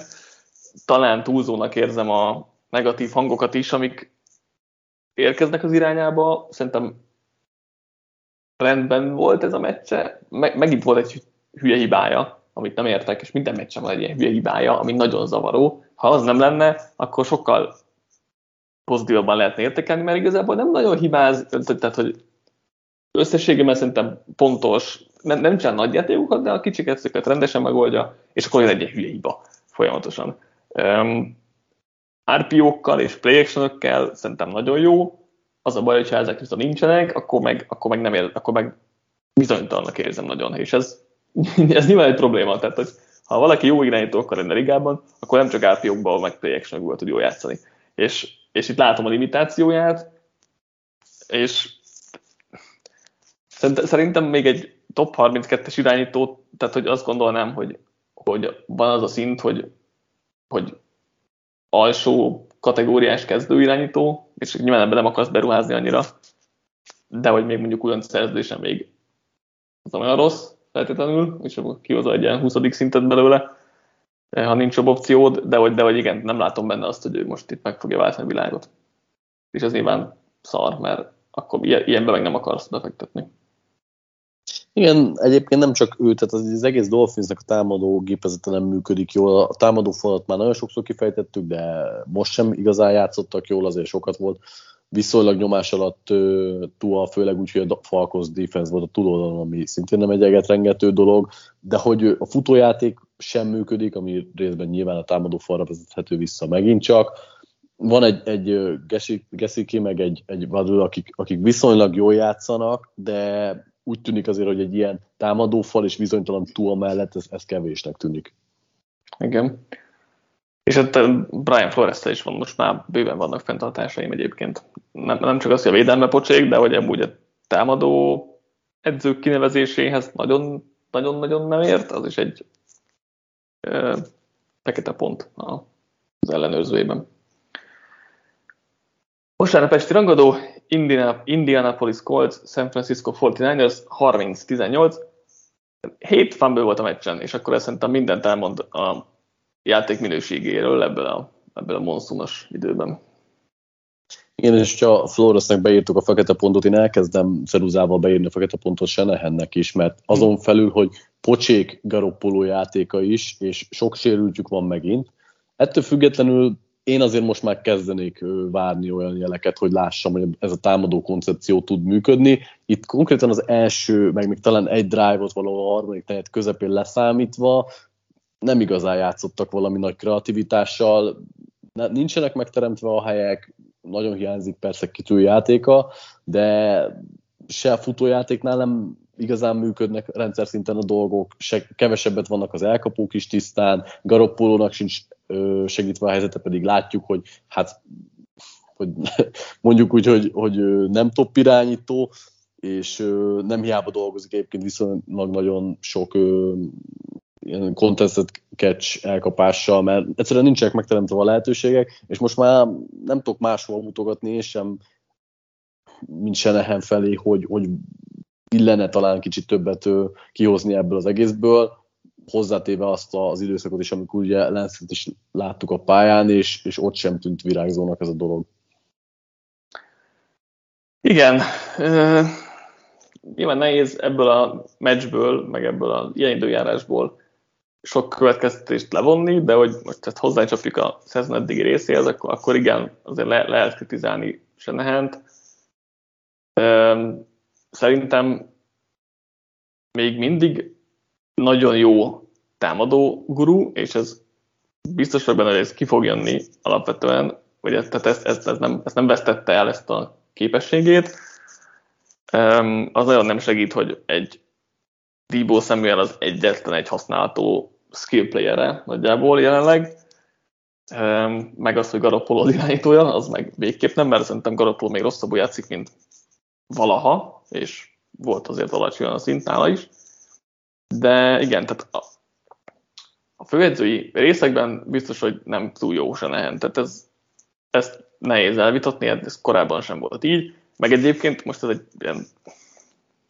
talán túlzónak érzem a negatív hangokat is, amik érkeznek az irányába. Szerintem rendben volt ez a meccse. Meg, megint volt egy hülye hibája, amit nem értek, és minden meccsen van egy ilyen hülye hibája, ami nagyon zavaró. Ha az nem lenne, akkor sokkal pozitívabban lehetne értékelni, mert igazából nem nagyon hibáz, tehát hogy összességében szerintem pontos, nem, nem csinál nagy játékokat, de a kicsiket rendesen megoldja, és akkor jön egy hülye hiba folyamatosan. Um, RPO-kkal és play szerintem nagyon jó. Az a baj, hogyha ezek viszont nincsenek, akkor meg, akkor meg, nem ér, akkor meg bizonytalannak érzem nagyon. És ez, ez nyilván egy probléma. Tehát, hogy ha valaki jó irányító akar lenni a ligában, akkor nem csak RPO-kban, meg play action tud jól játszani. És, és itt látom a limitációját, és szerintem még egy top 32-es irányító, tehát hogy azt gondolnám, hogy, hogy van az a szint, hogy, hogy alsó kategóriás kezdőirányító, és nyilván ebben nem akarsz beruházni annyira, de hogy még mondjuk olyan szerződésen még az olyan rossz feltétlenül, és akkor kihozza egy ilyen 20. szintet belőle, ha nincs jobb opciód, de hogy, de hogy igen, nem látom benne azt, hogy ő most itt meg fogja váltani a világot. És ez nyilván szar, mert akkor ilyenbe meg nem akarsz befektetni. Igen, egyébként nem csak ő, tehát az, az egész Dolphinsnek a támadó gépezete nem működik jól. A támadó falat már nagyon sokszor kifejtettük, de most sem igazán játszottak jól, azért sokat volt viszonylag nyomás alatt Tua, főleg úgy, hogy a Falcons defense volt a túloldalon, ami szintén nem egy rengető dolog, de hogy a futójáték sem működik, ami részben nyilván a támadó falra vezethető vissza megint csak. Van egy, egy Gesiki, meg egy, egy Vadul, akik, akik viszonylag jól játszanak, de úgy tűnik azért, hogy egy ilyen támadófal és bizonytalan túl mellett ez, ez kevésnek tűnik. Igen. És ott Brian flores is van, most már bőven vannak fenntartásaim egyébként. Nem, nem csak az, hogy a védelme pocsék, de hogy amúgy a támadó edzők kinevezéséhez nagyon-nagyon nem ért, az is egy ö, fekete pont az ellenőrzőjében. Vasárnap esti rangadó, Indianapolis Colts, San Francisco 49ers 30-18. 7 fumble volt a meccsen, és akkor ezt szerintem mindent elmond a játék minőségéről ebből a, ebből a monszunos időben. Igen, és ha a Florosnak beírtuk a fekete pontot, én elkezdem ceruzával beírni a fekete pontot Senehennek is, mert azon felül, hogy pocsék Garoppolo játéka is, és sok sérültjük van megint, ettől függetlenül én azért most már kezdenék várni olyan jeleket, hogy lássam, hogy ez a támadó koncepció tud működni. Itt konkrétan az első, meg még talán egy drive-ot valahol a harmadik negyed közepén leszámítva, nem igazán játszottak valami nagy kreativitással, nincsenek megteremtve a helyek, nagyon hiányzik persze kitű játéka, de se a futójátéknál nem igazán működnek rendszer szinten a dolgok, se, kevesebbet vannak az elkapók is tisztán, Garoppolónak sincs segítve a helyzete, pedig látjuk, hogy hát hogy mondjuk úgy, hogy, hogy nem top irányító, és nem hiába dolgozik egyébként viszonylag nagyon sok ilyen contested catch elkapással, mert egyszerűen nincsenek megteremtve a lehetőségek, és most már nem tudok máshol mutogatni, és sem mint Senehem felé, hogy, hogy illene talán kicsit többet kihozni ebből az egészből, hozzátéve azt az időszakot is, amikor ugye Lenszet is láttuk a pályán, és, és ott sem tűnt virágzónak ez a dolog. Igen, uh, nyilván nehéz ebből a meccsből, meg ebből a ilyen időjárásból sok következtetést levonni, de hogy most ezt hozzácsapjuk a szezon eddigi részéhez, akkor, akkor igen, azért le, lehet kritizálni Senehent. Szerintem még mindig nagyon jó támadó guru, és ez biztos vagy benne, hogy ez ki fog jönni alapvetően, hogy ez, tehát ezt, ezt, ezt, nem, ezt nem vesztette el ezt a képességét. Az nagyon nem segít, hogy egy Debo Samuel az egyetlen egy használható skill playere nagyjából jelenleg, meg az, hogy Garoppolo irányítója, az meg végképp nem, mert szerintem Garoppolo még rosszabbul játszik, mint valaha, és volt azért alacsony a szint nála is. De igen, tehát a, a főedzői részekben biztos, hogy nem túl jó se nehen. Tehát ez, ezt nehéz elvitatni, ez korábban sem volt így. Meg egyébként most ez egy ilyen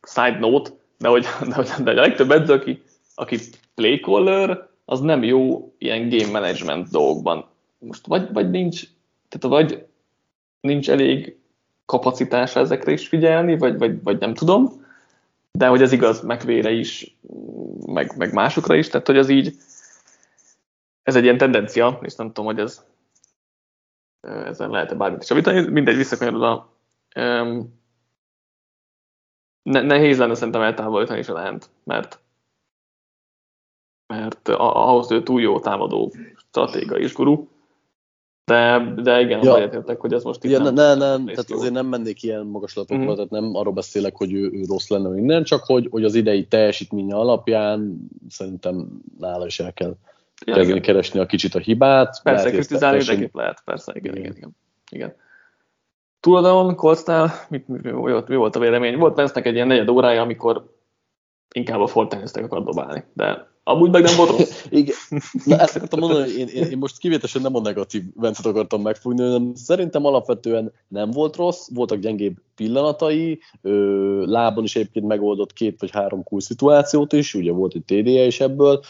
side note, de hogy, de, hogy, de a legtöbb edző, aki, aki playcaller, az nem jó ilyen game management dolgokban. Most vagy, vagy nincs, tehát vagy nincs elég kapacitása ezekre is figyelni, vagy, vagy, vagy nem tudom, de hogy ez igaz megvére is, meg, meg másokra is, tehát hogy ez így, ez egy ilyen tendencia, és nem tudom, hogy ez ezen lehet-e bármit is javítani, mindegy, visszakanyarod um, ne, nehéz lenne szerintem eltávolítani is a lent, mert mert ahhoz, hogy túl jó támadó stratéga is guru, de, de igen, ja. egyetértek, hogy ez most igen, nem, ne, ne, nem, tehát azért nem mennék ilyen magaslatokba, mm-hmm. tehát nem arról beszélek, hogy ő, ő rossz lenne minden, csak hogy, hogy az idei teljesítménye alapján szerintem nála is el kell ja, kezdeni keresni a kicsit a hibát. Persze, kritizálni mindenképp lehet, persze, igen, igen, igen. igen. Túladon, Coltsnál, mit, mi, mi, volt, mi volt a vélemény? Volt Vance-nek egy ilyen negyed órája, amikor inkább a Fortnite-nek akar dobálni, de Amúgy meg nem volt rossz. Igen. Na ezt akartam mondani, én, én, én most kivételesen nem a negatív vencet akartam megfogni, hanem szerintem alapvetően nem volt rossz, voltak gyengébb pillanatai, ö, lábon is egyébként megoldott két vagy három cool szituációt is, ugye volt egy TD-je is ebből,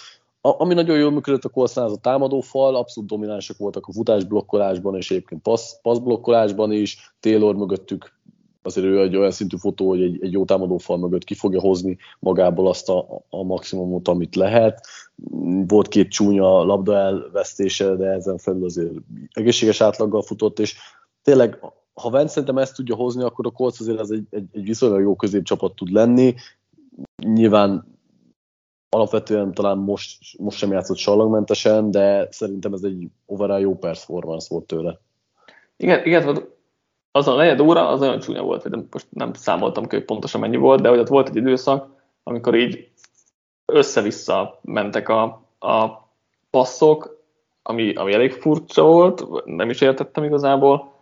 a, ami nagyon jól működött a Coltsnál, az a támadófal, abszolút dominánsak voltak a futásblokkolásban, és egyébként passz, passzblokkolásban is, Taylor mögöttük azért ő egy olyan szintű fotó, hogy egy, egy jó támadófal mögött ki fogja hozni magából azt a, a maximumot, amit lehet. Volt két csúnya labda elvesztése, de ezen felül azért egészséges átlaggal futott, és tényleg ha Vence szerintem ezt tudja hozni, akkor a Colts azért ez egy, egy, egy viszonylag jó középcsapat tud lenni. Nyilván alapvetően talán most, most sem játszott sallagmentesen, de szerintem ez egy overall jó performance volt tőle. Igen, igen az a negyed óra az olyan csúnya volt, hogy most nem számoltam ki, hogy pontosan mennyi volt, de hogy ott volt egy időszak, amikor így össze-vissza mentek a, a passzok, ami, ami elég furcsa volt, nem is értettem igazából,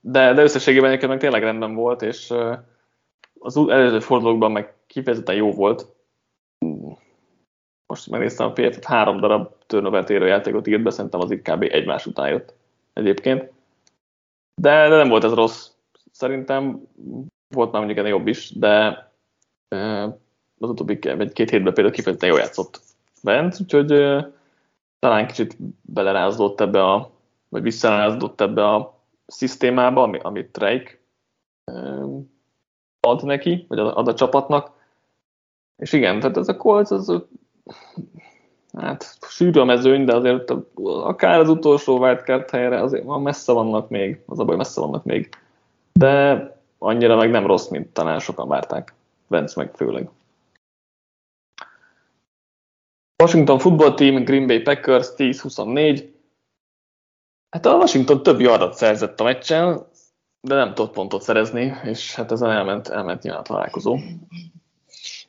de, de összességében egyébként meg tényleg rendben volt, és az előző fordulókban meg kifejezetten jó volt. Most megnéztem a pf három darab turnover játékot írt be, szerintem az itt kb. egymás után jött egyébként. De, de nem volt ez rossz. Szerintem volt már mondjuk ennél jobb is, de az utóbbi két hétben például kifejezetten jól játszott bent, úgyhogy talán kicsit belerázódott ebbe a, vagy visszarázódott ebbe a szisztémába, ami, amit Drake ad neki, vagy ad a csapatnak. És igen, tehát ez a Colts, az hát sűrű a mezőny, de azért akár az utolsó wildcard helyre azért van messze vannak még, az a baj messze vannak még. De annyira meg nem rossz, mint talán sokan várták. Vence meg főleg. Washington Football Team, Green Bay Packers 10-24. Hát a Washington több yardat szerzett a meccsen, de nem tudott pontot szerezni, és hát ezen elment, elment nyilván a találkozó.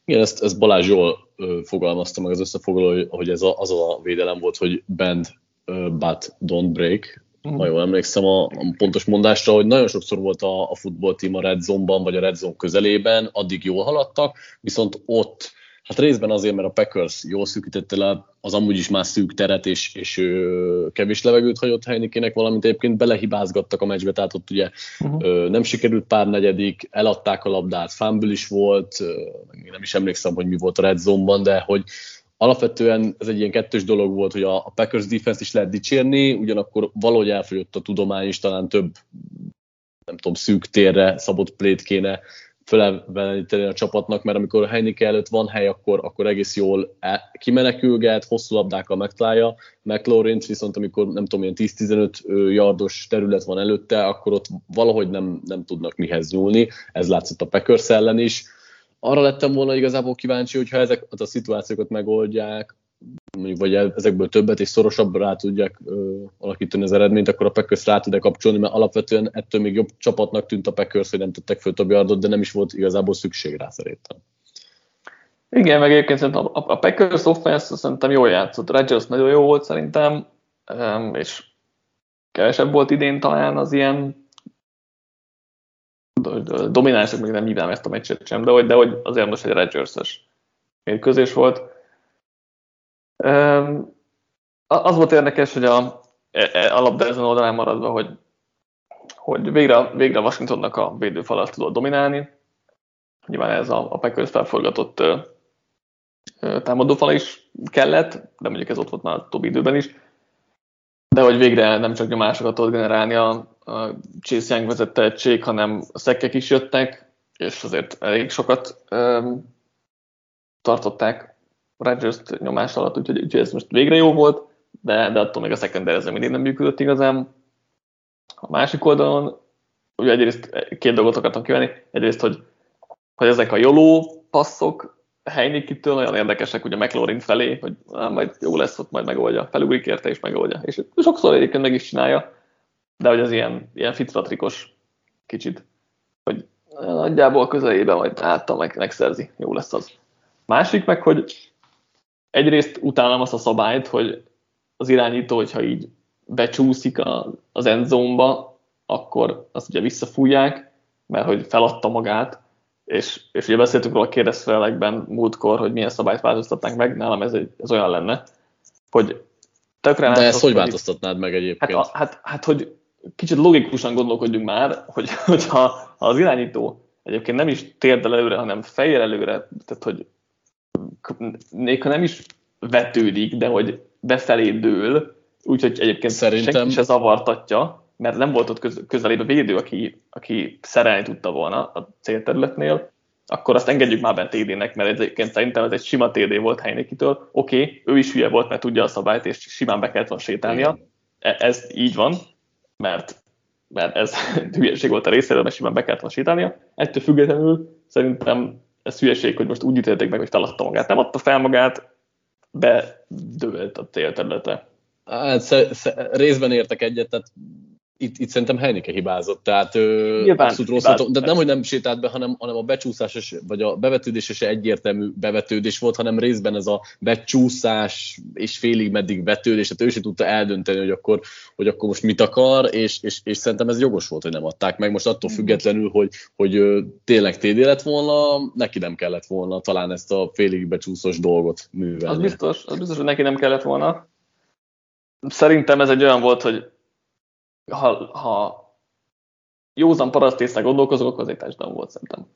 Igen, ezt, ezt Balázs jól fogalmazta meg az összefoglaló, hogy ez a, az a védelem volt, hogy bend but don't break. Mm. Ha jól emlékszem a, a pontos mondásra, hogy nagyon sokszor volt a, a futball team a red zone-ban, vagy a red zone közelében, addig jól haladtak, viszont ott Hát részben azért, mert a Packers jól szűkítette le az amúgy is már szűk teret, és, és ö, kevés levegőt hagyott Heinekének, valamint egyébként belehibázgattak a meccsbe, tehát ott ugye uh-huh. ö, nem sikerült pár negyedik, eladták a labdát, fumble is volt, ö, nem is emlékszem, hogy mi volt a red zone-ban, de hogy alapvetően ez egy ilyen kettős dolog volt, hogy a, a Packers defense is lehet dicsérni, ugyanakkor valahogy elfogyott a tudomány is, talán több nem tudom, szűk térre szabott plét kéne fölevelíteni a csapatnak, mert amikor a Heineke előtt van hely, akkor, akkor egész jól e, kimenekülget, hosszú labdákkal megtalálja McLaurin, viszont amikor nem tudom, ilyen 10-15 yardos terület van előtte, akkor ott valahogy nem, nem tudnak mihez nyúlni, ez látszott a Packers ellen is. Arra lettem volna igazából kíváncsi, hogyha ezeket a szituációkat megoldják, mondjuk vagy ezekből többet és szorosabbra rá tudják ö, alakítani az eredményt, akkor a Packers rá tud kapcsolni, mert alapvetően ettől még jobb csapatnak tűnt a Packers, hogy nem tettek föl több yardot, de nem is volt igazából szükség rá szerintem. Igen, meg egyébként a, a Packers offense szerintem jól játszott. Rodgers nagyon jó volt szerintem, és kevesebb volt idén talán az ilyen dominánsok, még nem hívnám ezt a meccset sem, de hogy, de hogy azért most egy Rodgers-es mérkőzés volt az volt érdekes, hogy a, e, e, a labda ezen oldalán maradva, hogy, hogy végre, végre Washingtonnak a védőfalat tudott dominálni. Nyilván ez a, a Packers felforgatott támadófala is kellett, de mondjuk ez ott volt már a többi időben is. De hogy végre nem csak nyomásokat tudott generálni a, a Chase Young vezette egység, hanem a szekkek is jöttek, és azért elég sokat um, tartották Rodgers nyomás alatt, úgyhogy, úgyhogy ez most végre jó volt, de, de attól még a secondary ez mindig nem működött igazán. A másik oldalon, ugye egyrészt két dolgot akartam kivenni, egyrészt, hogy, hogy ezek a joló passzok Heinikitől olyan érdekesek ugye McLaurin felé, hogy á, majd jó lesz, ott majd megoldja, felugrik érte és megoldja. És sokszor egyébként meg is csinálja, de hogy az ilyen, ilyen fitratrikos kicsit, hogy nagyjából közelében majd által meg, megszerzi, jó lesz az. Másik meg, hogy egyrészt utálom azt a szabályt, hogy az irányító, hogyha így becsúszik a, az endzone-ba, akkor azt ugye visszafújják, mert hogy feladta magát, és, és ugye beszéltük róla a kérdezfelekben múltkor, hogy milyen szabályt változtatnánk meg, nálam ez, egy, ez olyan lenne, hogy tökre De ezt hogy változtatnád meg egyébként? Hát, hát, hát, hogy kicsit logikusan gondolkodjunk már, hogy, hogyha ha az irányító egyébként nem is térdel előre, hanem fejjel előre, tehát hogy még ha nem is vetődik, de hogy befelé dől, úgyhogy egyébként Szerintem... senki se zavartatja, mert nem volt ott köz, közelébe védő, aki, aki szerelni tudta volna a célterületnél, akkor azt engedjük már bent TD-nek, mert egyébként szerintem ez egy sima TD volt Heinikitől. Oké, okay, ő is hülye volt, mert tudja a szabályt, és simán be kellett volna sétálnia. E, ez így van, mert, mert ez hülyeség volt a részéről, mert simán be kellett volna sétálnia. Ettől függetlenül szerintem ez hülyeség, hogy most úgy ítélték meg, hogy feladta magát. Nem adta fel magát, bedőlt a célterülete. Hát sz- sz- részben értek egyet, tehát itt, itt szerintem Heineke hibázott, tehát Nyilván, abszolút rossz, hibázott, de nem, hogy nem sétált be, hanem, hanem a becsúszás, vagy a bevetődés se egyértelmű bevetődés volt, hanem részben ez a becsúszás és félig meddig vetődés, tehát ő sem tudta eldönteni, hogy akkor, hogy akkor most mit akar, és, és, és szerintem ez jogos volt, hogy nem adták meg. Most attól függetlenül, hogy, hogy tényleg TD lett volna, neki nem kellett volna talán ezt a félig becsúszós dolgot művelni. Az biztos, az biztos, hogy neki nem kellett volna. Szerintem ez egy olyan volt, hogy ha, ha józan parasztészre gondolkozok, akkor az egy volt szerintem.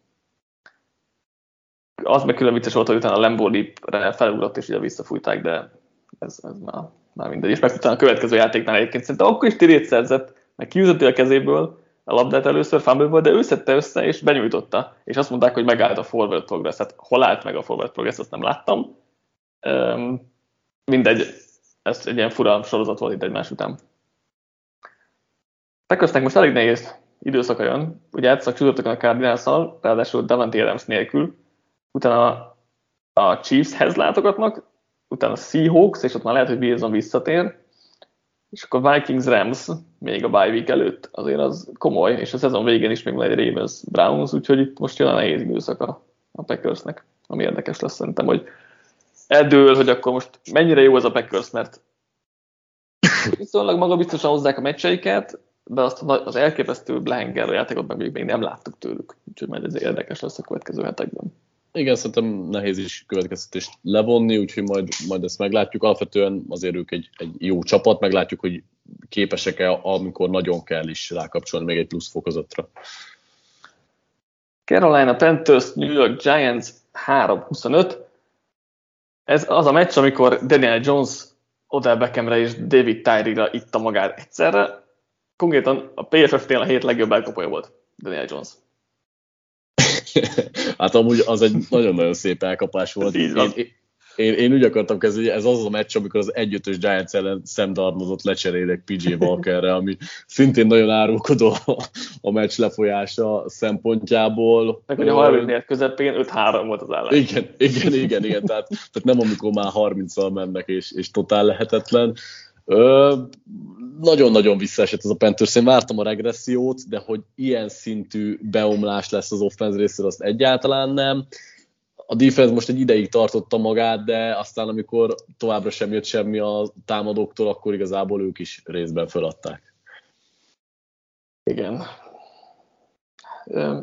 Az meg külön vicces volt, hogy utána a Lamborghini-re felugrott, és ugye visszafújták, de ez, ez már, már mindegy. És meg utána a következő játéknál egyébként szerintem akkor is tirét szerzett, meg kiüzötti a kezéből a labdát először fumble de ő szedte össze és benyújtotta. És azt mondták, hogy megállt a forward progress. Hát hol állt meg a forward progress, azt nem láttam. Um, mindegy, ez egy ilyen fura sorozat volt itt egymás után. Packersnek most elég nehéz időszaka jön. Ugye játszak csütörtökön a cardinals ráadásul Davante Adams nélkül. Utána a Chiefshez látogatnak, utána a Seahawks, és ott már lehet, hogy Wilson visszatér, és akkor Vikings Rams még a bye week előtt, azért az komoly, és a szezon végén is még van egy Ravens Browns, úgyhogy itt most jön a nehéz időszak a, a Packersnek, ami érdekes lesz szerintem, hogy eldől, hogy akkor most mennyire jó az a Packers, mert viszonylag maga biztosan hozzák a meccseiket, de azt az elképesztő Blanger játékot meg még nem láttuk tőlük, úgyhogy majd ez érdekes lesz a következő hetekben. Igen, szerintem nehéz is következtetést levonni, úgyhogy majd, majd ezt meglátjuk. Alapvetően azért ők egy, egy jó csapat, meglátjuk, hogy képesek-e, amikor nagyon kell is rákapcsolni még egy plusz fokozatra. Carolina Panthers, New York Giants 3-25. Ez az a meccs, amikor Daniel Jones Odell Beckhamre és David Tyree-ra itta magát egyszerre konkrétan a PFF-nél a hét legjobb elkapója volt Daniel Jones. hát amúgy az egy nagyon-nagyon szép elkapás volt. Én, én, én, én úgy akartam kezdeni, ez az a meccs, amikor az egyötös Giants ellen Sam Darnoldot lecserélek PJ Walkerre, ami szintén nagyon árulkodó a meccs lefolyása szempontjából. Meg hogy a 34 közepén 5-3 volt az állás. Igen, igen, igen, igen. Tehát, tehát nem amikor már 30-al mennek, és, és totál lehetetlen. Ö, nagyon-nagyon visszaesett ez a Panthers. Én vártam a regressziót, de hogy ilyen szintű beomlás lesz az offense részéről, azt egyáltalán nem. A defense most egy ideig tartotta magát, de aztán amikor továbbra sem jött semmi a támadóktól, akkor igazából ők is részben feladták. Igen.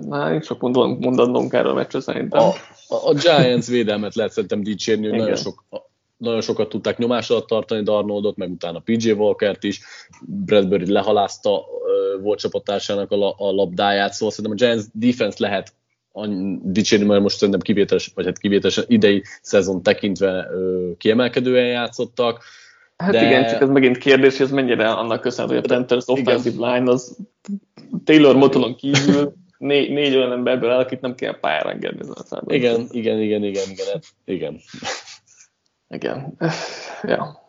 Már nincs sok mondanom erről a meccsre szerintem. A, a, a Giants védelmet lehet szerintem dicsérni, hogy nagyon sok nagyon sokat tudták nyomás alatt tartani Darnoldot, meg utána PJ Walkert is, Bradbury lehalázta volt csapattársának a, a labdáját, szóval szerintem a Giants defense lehet dicsérni, mert most szerintem kivételes, vagy hát kivételesen idei szezon tekintve ö, kiemelkedően játszottak. Hát de... igen, csak ez megint kérdés, hogy ez mennyire annak köszönhető, hogy a Panthers offensive line az Taylor Motonon kívül négy, négy olyan emberből el, akit nem kell pályára engedni. Igen, igen, igen, igen, igen, igen. Igen. Ja.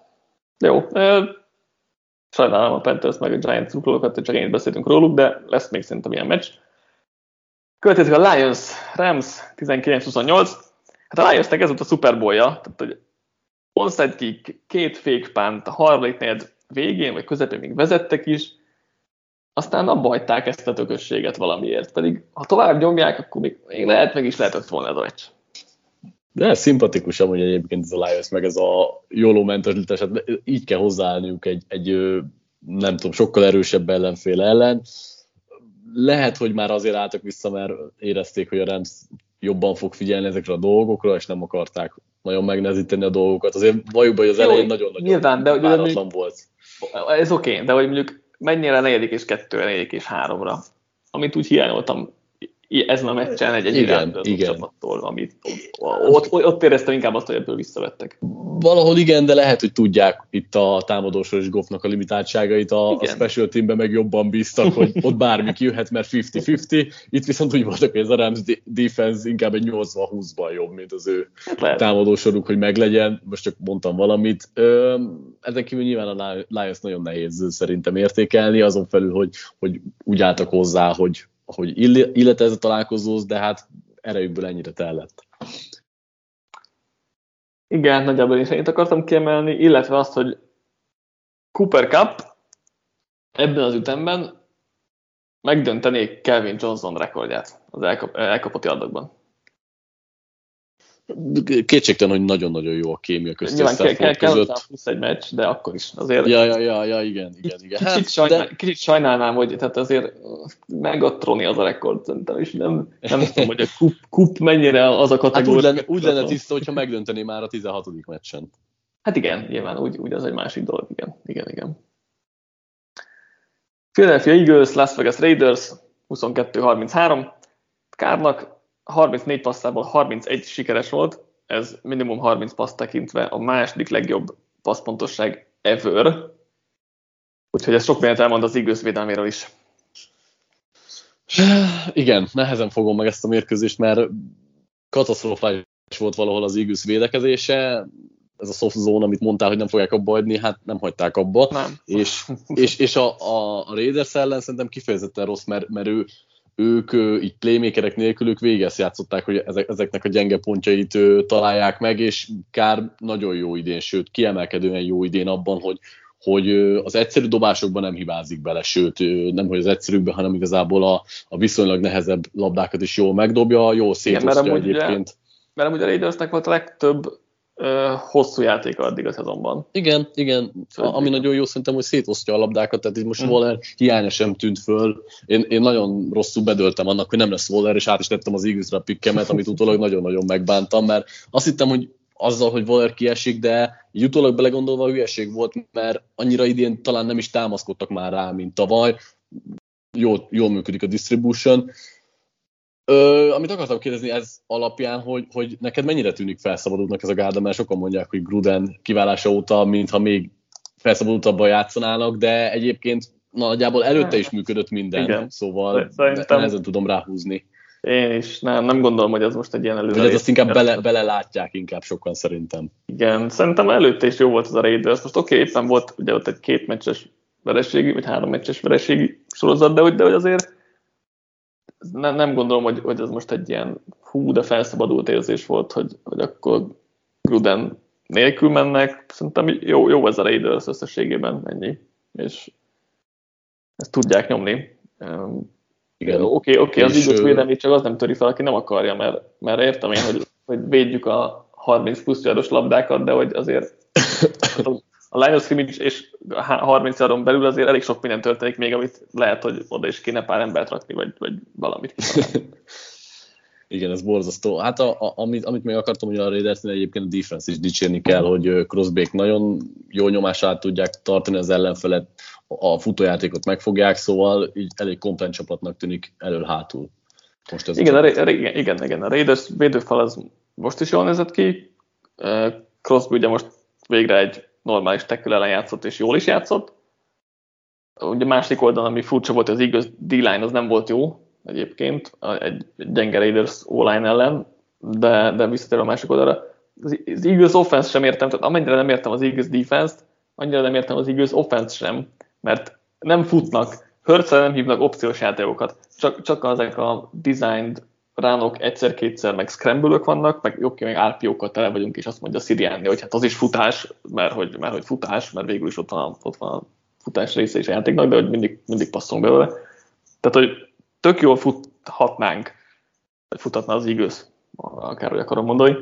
Jó. Sajnálom a Panthers meg a Giants drukkolókat, csak én beszéltünk róluk, de lesz még szerintem ilyen meccs. Következik a Lions Rams 19-28. Hát a Lionsnek ez volt a Super Bowl-ja, tehát hogy onside kick, két fake punt, a harmadik negyed végén, vagy közepén még vezettek is, aztán abba hagyták ezt a tökösséget valamiért. Pedig ha tovább nyomják, akkor még, még lehet, meg is lehetett volna ez a meccs. De szimpatikus amúgy egyébként ez a Lions, meg ez a jóló mentalitás, hát így kell hozzáállniuk egy, egy, nem tudom, sokkal erősebb ellenfél ellen. Lehet, hogy már azért álltak vissza, mert érezték, hogy a Rams jobban fog figyelni ezekre a dolgokra, és nem akarták nagyon megnehezíteni a dolgokat. Azért valljuk hogy az Jó, elején nagyon-nagyon nyilván, de, váratlan volt. Ez oké, okay, de hogy mondjuk mennyire negyedik és kettő, negyedik és háromra, amit úgy hiányoltam ezen a meccsen egy, egy igen, igen. csapattól, amit ott, ott éreztem inkább azt, hogy ebből visszavettek. Valahol igen, de lehet, hogy tudják itt a támadósoros Goffnak a limitáltságait, a, a special teamben meg jobban bíztak, hogy ott bármi kijöhet, mert 50-50. Itt viszont úgy voltak, hogy ez a Rams defense inkább egy 80-20-ban jobb, mint az ő hát támadósoruk, hogy meglegyen. Most csak mondtam valamit. Ezen kívül nyilván a Lions nagyon nehéz szerintem értékelni, azon felül, hogy, hogy úgy álltak hozzá, hogy hogy illet ez a találkozóhoz, de hát erejükből ennyire tellett. Igen, nagyjából is ennyit akartam kiemelni, illetve azt, hogy Cooper Cup ebben az ütemben megdöntenék Kelvin Johnson rekordját az elkap, elkapott yardokban. Kétségtelen, hogy nagyon-nagyon jó a kémia között. Nyilván kell, kell, kell plusz egy meccs, de akkor is. Azért ja, ja, ja, ja igen, igen, igen. Kicsit, hát, sajnál, de... kicsit sajnálnám, hogy tehát azért megatroni az a rekord szerintem, és nem, nem tudom, hogy a kup, kup mennyire az a kategória. Hát úgy lenne, úgy lenne tiszta, hogyha megdönteni már a 16. meccsen. Hát igen, nyilván úgy, úgy az egy másik dolog, igen, igen, igen. Philadelphia Eagles, Las Vegas Raiders, 22-33. Kárnak 34 passzából 31 sikeres volt, ez minimum 30 passz tekintve a második legjobb passzpontosság ever. Úgyhogy ez sok mindent elmond az Eagles védelméről is. Igen, nehezen fogom meg ezt a mérkőzést, mert katasztrofális volt valahol az Eagles védekezése, ez a soft zone, amit mondtál, hogy nem fogják abba adni, hát nem hagyták abba. Nem. És, és, és a, a, a Raiders ellen szerintem kifejezetten rossz, mert, mert ő, ők így playmakerek nélkül ők végez játszották, hogy ezek, ezeknek a gyenge pontjait találják meg, és Kár nagyon jó idén, sőt kiemelkedően jó idén abban, hogy, hogy az egyszerű dobásokban nem hibázik bele, sőt, nem hogy az egyszerűbben, hanem igazából a, a viszonylag nehezebb labdákat is jól megdobja, jó szétosztja egyébként. Mert amúgy a Raidersnek volt a legtöbb hosszú játék addig a szezonban. Igen, igen. A, ami nagyon jó szerintem, hogy szétosztja a labdákat, tehát itt most. Waller hiánya sem tűnt föl. Én, én nagyon rosszul bedöltem annak, hogy nem lesz Waller, és át is tettem az Eaglesre pikkemet, amit utólag nagyon-nagyon megbántam, mert azt hittem, hogy azzal, hogy Waller kiesik, de így utólag belegondolva hülyeség volt, mert annyira idén talán nem is támaszkodtak már rá, mint tavaly. Jól, jól működik a distribution, Ö, amit akartam kérdezni ez alapján, hogy, hogy neked mennyire tűnik felszabadultnak ez a gárda, mert sokan mondják, hogy Gruden kiválása óta, mintha még felszabadultabban játszanának, de egyébként nagyjából előtte is működött minden, Igen. szóval Szerintem... nehezen tudom ráhúzni. Én is nem, nem gondolom, hogy ez most egy ilyen előre. De azt inkább bele, bele látják inkább sokan szerintem. Igen, szerintem előtte is jó volt az a Raiders. Most oké, okay, éppen volt ugye ott egy két meccses vereségi, vagy három meccses vereségi sorozat, de hogy, de hogy azért nem, nem gondolom, hogy, hogy ez most egy ilyen hú, de felszabadult érzés volt, hogy, hogy akkor Gruden nélkül mennek. Szerintem jó, jó ez a Raiders összességében ennyi, és ezt tudják nyomni. Igen. Oké, okay, okay, az időt védelmét csak az nem töri fel, aki nem akarja, mert, mert értem én, hogy, hogy védjük a 30 plusz labdákat, de hogy azért a line of scrimmage és 30 yardon belül azért elég sok minden történik még, amit lehet, hogy oda is kéne pár embert rakni, vagy, vagy valamit Igen, ez borzasztó. Hát a, a, amit, amit még akartam, hogy a Raidersnél egyébként a defense is dicsérni kell, hogy Crosbyk nagyon jó nyomás át tudják tartani az ellenfelet, a futójátékot megfogják, szóval így elég komplett csapatnak tűnik elől-hátul. Most ez igen, a, a, igen, igen, igen, a Raiders védőfal az most is jól nézett ki, Crosby ugye most végre egy normális tekül ellen játszott, és jól is játszott. Ugye másik oldalon, ami furcsa volt, az igaz D-line az nem volt jó egyébként, egy gyenge Raiders O-line ellen, de, de visszatér a másik oldalra. Az, Eagles offense sem értem, tehát amennyire nem értem az Eagles defense-t, annyira nem értem az Eagles offense sem, mert nem futnak, hörcsel nem hívnak opciós játékokat, csak, csak ezek a designed ránok egyszer-kétszer, meg scramble vannak, meg jobb meg RPO-kkal tele vagyunk, és azt mondja Sirianni, hogy hát az is futás, mert hogy, mert hogy futás, mert végül is ott van, ott van a futás része is a játéknak, de hogy mindig, mindig passzolunk belőle. Tehát, hogy tök jól futhatnánk, vagy futhatna az igaz, akár hogy akarom mondani.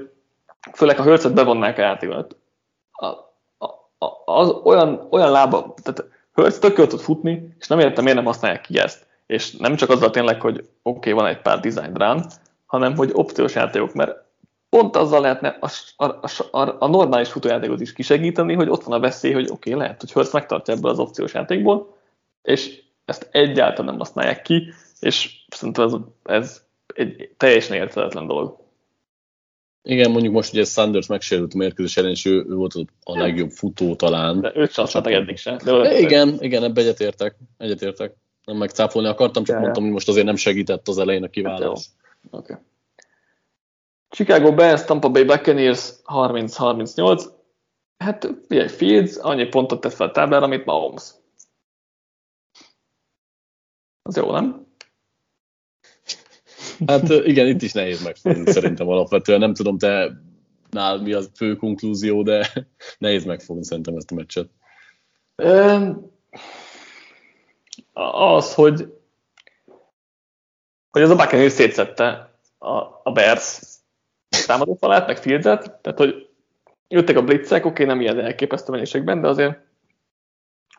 Főleg, ha Hörcet bevonnák a játékot. A, a, a, az olyan, olyan lába, tehát Hörc tök jól tud futni, és nem értem, miért nem használják ki ezt és nem csak azzal tényleg, hogy oké, okay, van egy pár design run, hanem hogy opciós játékok, mert pont azzal lehetne a, a, a, a normális futójátékot is kisegíteni, hogy ott van a veszély, hogy oké, okay, lehet, hogy Hurst megtartja ebből az opciós játékból, és ezt egyáltalán nem használják ki, és szerintem ez, ez egy teljesen érthetetlen dolog. Igen, mondjuk most ugye Sanders megsérült a mérkőzés ellen, és ő, ő volt a legjobb futó talán. De őt sem eddig sem. De igen, igen, ebbe egyetértek. egyetértek nem megcáfolni akartam, csak ja, mondtam, hogy most azért nem segített az elején a kiválás. Hát okay. Chicago Bears, Tampa Bay Buccaneers 30-38. Hát figyelj, Fields annyi pontot tett fel a táblára, amit Mahomes. Az jó, nem? Hát igen, itt is nehéz megfogni szerintem alapvetően. Nem tudom, te nál mi a fő konklúzió, de nehéz megfogni szerintem ezt a meccset. Az, hogy, hogy az a Buccaneers szétszette a, a Bears támadófalát, meg Fieldet, tehát hogy jöttek a blitzek, oké, nem ilyen elképesztő mennyiségben, de azért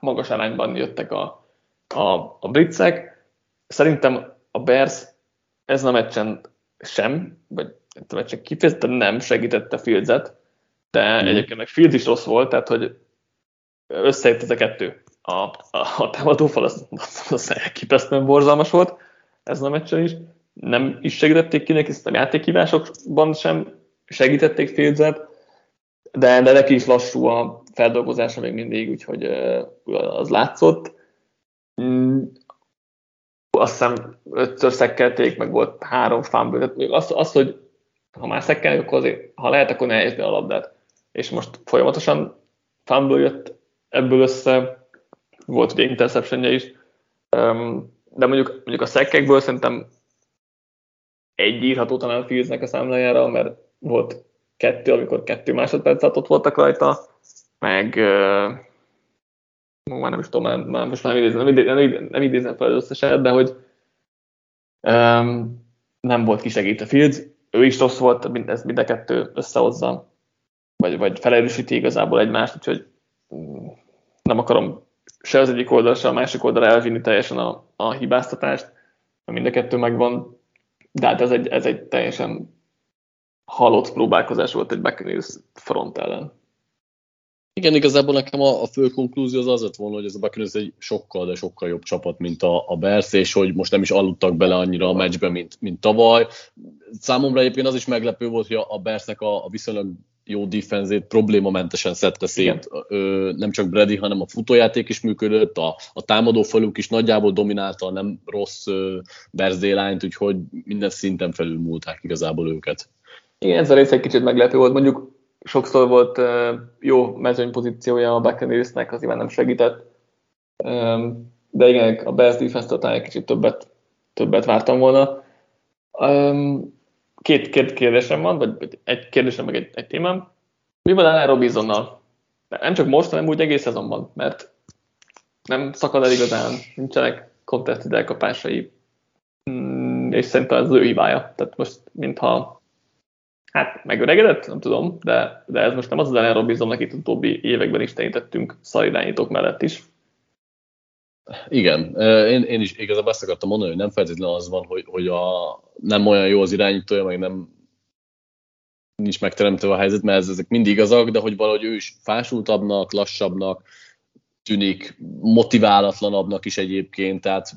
magas arányban jöttek a, a, a blitzek. Szerintem a Bears ez a meccsen sem, vagy a meccsen kifejezetten nem segítette Fieldset, de mm. egyébként meg Fields is rossz volt, tehát hogy összejött ez a kettő. A, a, a támadófal az, az, az elképesztően borzalmas volt ez a meccsen is. Nem is segítették ki neki, a játékhívásokban sem segítették Fieldset, de, de neki is lassú a feldolgozása még mindig, úgyhogy az látszott. Mm, azt hiszem ötször szekkelték, meg volt három fumble. Az, az, hogy ha már szekkelni, akkor azért, ha lehet, akkor ne a labdát. És most folyamatosan fumble jött ebből össze, volt ugye interceptionje is, de mondjuk, mondjuk a szekkekből szerintem egy írható talán Fieldsnek a számlájára, mert volt kettő, amikor kettő másodperc ott voltak rajta, meg már nem is tudom, már, most már nem idézem, nem, idézem, nem, idézem fel az összeset, de hogy um, nem volt kisegít a Fields, ő is rossz volt, ez mind a kettő összehozza, vagy, vagy felerősíti igazából egymást, úgyhogy um, nem akarom se az egyik oldal, se a másik oldal elvinni teljesen a, a hibáztatást, mind a kettő megvan, de hát ez egy, ez egy teljesen halott próbálkozás volt egy Buccaneers front ellen. Igen, igazából nekem a, a fő konklúzió az az lett volna, hogy ez a Buccaneers egy sokkal, de sokkal jobb csapat, mint a, a Bears, és hogy most nem is aludtak bele annyira a meccsbe, mint, mint tavaly. Számomra egyébként az is meglepő volt, hogy a, a Bearsnek a, a viszonylag jó defenzét problémamentesen szedte szét. Ö, nem csak Brady, hanem a futójáték is működött, a, a támadó faluk is nagyjából dominálta a nem rossz Bears D-line-t, úgyhogy minden szinten felülmúlták igazából őket. Igen, ez a rész egy kicsit meglepő volt. Mondjuk sokszor volt jó mezőnypozíciója a Buccaneersnek, az nyilván nem segített. De igen, a Bears defense talán egy kicsit többet, többet vártam volna. Um, két, két kérdésem van, vagy egy kérdésem, meg egy, egy témám. Mi van Allen Robinsonnal? Nem csak most, hanem úgy egész szezonban, mert nem szakad el igazán, nincsenek contested elkapásai, mm, és szerintem ez az ő hibája. Tehát most, mintha Hát megöregedett, nem tudom, de, de ez most nem az az Allen Robinson, akit utóbbi években is tenítettünk szarirányítók mellett is. Igen, én, én is igazából ezt akartam mondani, hogy nem feltétlenül az van, hogy, hogy a, nem olyan jó az irányítója, meg nem nincs megteremtve a helyzet, mert ezek mindig igazak, de hogy valahogy ő is fásultabbnak, lassabbnak tűnik, motiválatlanabbnak is egyébként, tehát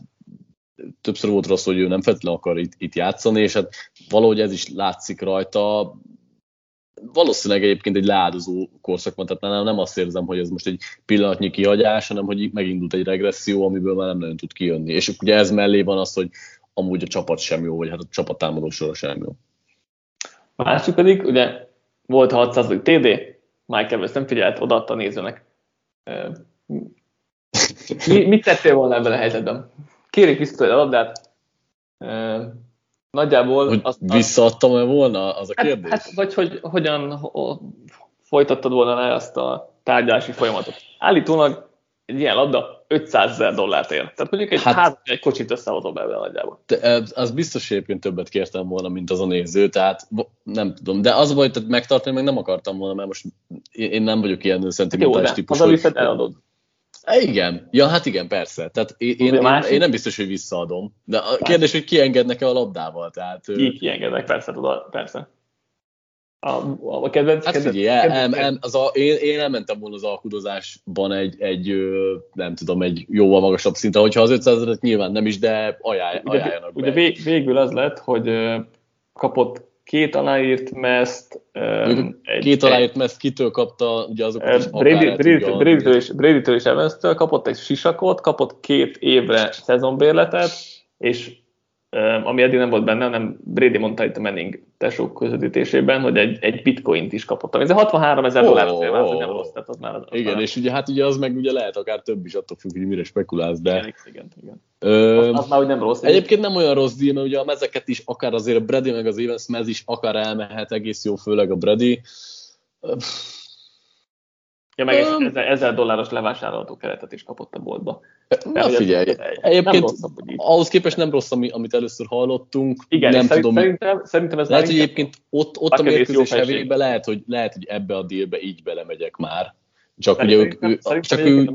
többször volt rossz, hogy ő nem feltétlenül akar itt, itt játszani, és hát valahogy ez is látszik rajta. Valószínűleg egyébként egy leáldozó korszak van, tehát nem azt érzem, hogy ez most egy pillanatnyi kihagyás, hanem hogy megindult egy regresszió, amiből már nem nagyon tud kijönni. És ugye ez mellé van az, hogy amúgy a csapat sem jó, vagy hát a csapat támadó sora sem jó. Másik pedig, ugye volt 600 TD, Mike Evans nem figyelt, odaadta a nézőnek. Mi, mit tettél volna ebben a helyzetben? kérik vissza a labdát. Nagyjából... Hogy azt, visszaadtam-e volna, az a hát, kérdés? Hát, vagy hogy hogyan ho, folytattad volna le azt a tárgyalási folyamatot. Állítólag egy ilyen labda 500 ezer dollárt ér. Tehát mondjuk egy, hát, ház, egy kocsit összehozom belőle nagyjából. Te, az biztos egyébként többet kértem volna, mint az a néző, tehát nem tudom. De az a baj, hogy megtartani meg nem akartam volna, mert most én nem vagyok ilyen szentimentális típus. Az hogy... eladod. Igen, ja, hát igen, persze. Tehát én, én, én, én nem biztos, hogy visszaadom. De a kérdés, hogy kiengednek-e a labdával. Tehát, Ki kiengednek, persze, tudod, persze. A, a, a kedvenc, hát kedvenc, figyelj, kedvenc, el, el, az a, én, én elmentem volna az alkudozásban egy, egy, nem tudom, egy jóval magasabb szinten, hogyha az 500 ezeret nyilván nem is, de ajánl, ajánljanak ugye, be. Ugye végül az lett, hogy kapott két aláírt meszt. Um, egy, két aláírt meszt kitől kapta, ugye azok uh, Brady-től és, Brady és Evans-től kapott egy sisakot, kapott két évre szezonbérletet, és ami eddig nem volt benne, hanem Brady mondta itt a Manning tesók közvetítésében, hogy egy, egy bitcoint is kapott. Ez 63 ezer oh, dollár oh, az nem rossz, tehát az már... Az igen, már... és ugye hát ugye az meg ugye lehet akár több is, attól függ, hogy mire spekulálsz, de... Igen, igen, igen. Ö, az már hogy nem rossz. Egyébként nem olyan rossz díj, mert ugye a mezeket is, akár azért a Brady meg az Evans mez is akár elmehet egész jó, főleg a Brady. Ja, meg um, egy ezer dolláros levásárolható keretet is kapott a boltba. Na figyelj, egyébként ahhoz képest nem rossz, amit először hallottunk. Igen, nem tudom, szerintem, szerintem ez lehet, hogy egyébként ott, ott a mérkőzés hevében lehet hogy, lehet, hogy ebbe a dílbe így belemegyek már. Csak ugye ők, ő, csak ő,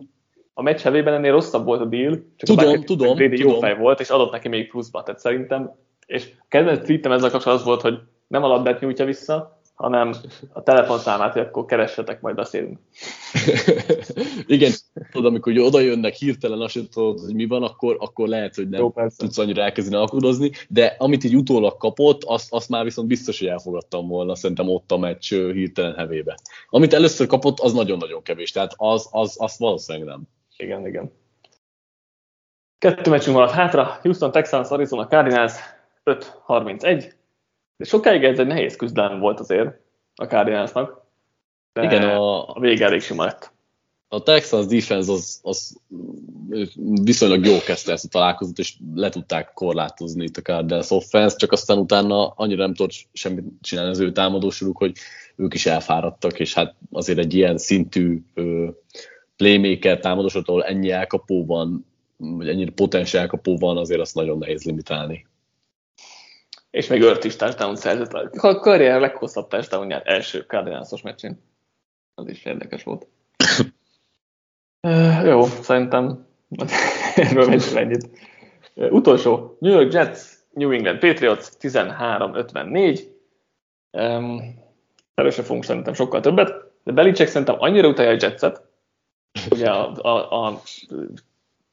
a meccs hevében ennél rosszabb volt a deal, csak tudom, a tudom, Brady tudom. jó fej volt, és adott neki még pluszba, tehát szerintem, és kedvenc tweetem ezzel kapcsolatban az volt, hogy nem a labdát nyújtja vissza, hanem a telefonszámát, hogy akkor keressetek, majd beszélünk. Igen, tudod, amikor oda jönnek hirtelen, azt tudod, hogy mi van, akkor, akkor lehet, hogy nem Jó, tudsz annyira elkezdeni alkudozni, de amit így utólag kapott, azt, azt már viszont biztos, hogy elfogadtam volna, szerintem ott a meccs hirtelen hevébe. Amit először kapott, az nagyon-nagyon kevés, tehát az, az, az valószínűleg nem. Igen, igen. Kettő meccsünk maradt hátra, Houston Texans, Arizona Cardinals 5-31. De sokáig ez egy nehéz küzdelem volt azért a Cardinalsnak. De Igen, a, a vége elég sima lett. A Texans defense az, az viszonylag jó kezdte ezt a találkozót, és le tudták korlátozni itt a Cardinals offense, csak aztán utána annyira nem tudott semmit csinálni az ő támadósoruk, hogy ők is elfáradtak, és hát azért egy ilyen szintű ö, playmaker támadósort, ahol ennyi elkapó van, vagy ennyire potens elkapó van, azért azt nagyon nehéz limitálni. És még Ört is touchdown szerzett. A karrier leghosszabb touchdownját első Cardinalsos meccsén. Az is érdekes volt. uh, jó, szerintem erről menjünk ennyit. Uh, utolsó, New York Jets, New England Patriots 13-54. Um, Először fogunk szerintem sokkal többet, de Belicek szerintem annyira utálja a Jetset, ugye a, a, a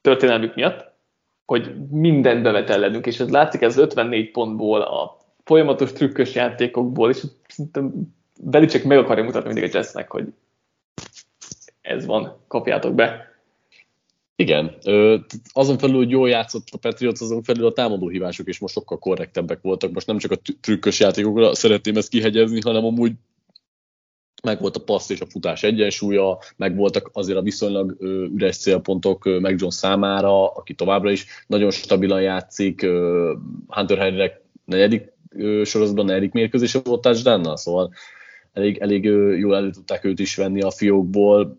történelmük miatt, hogy mindent bevetelledünk, és ez látszik ez 54 pontból, a folyamatos trükkös játékokból, és szerintem Belicek meg akarja mutatni mindig a Jetsnek, hogy ez van, kapjátok be. Igen, azon felül, hogy jól játszott a Patriots, azon felül a támadó hívások is most sokkal korrektebbek voltak. Most nem csak a trükkös játékokra szeretném ezt kihegyezni, hanem amúgy meg volt a passz és a futás egyensúlya, meg voltak azért a viszonylag üres célpontok meg John számára, aki továbbra is nagyon stabilan játszik, Hunter Henrynek negyedik sorozatban negyedik mérkőzése volt touchdown szóval elég, elég jól elő tudták őt is venni a fiókból.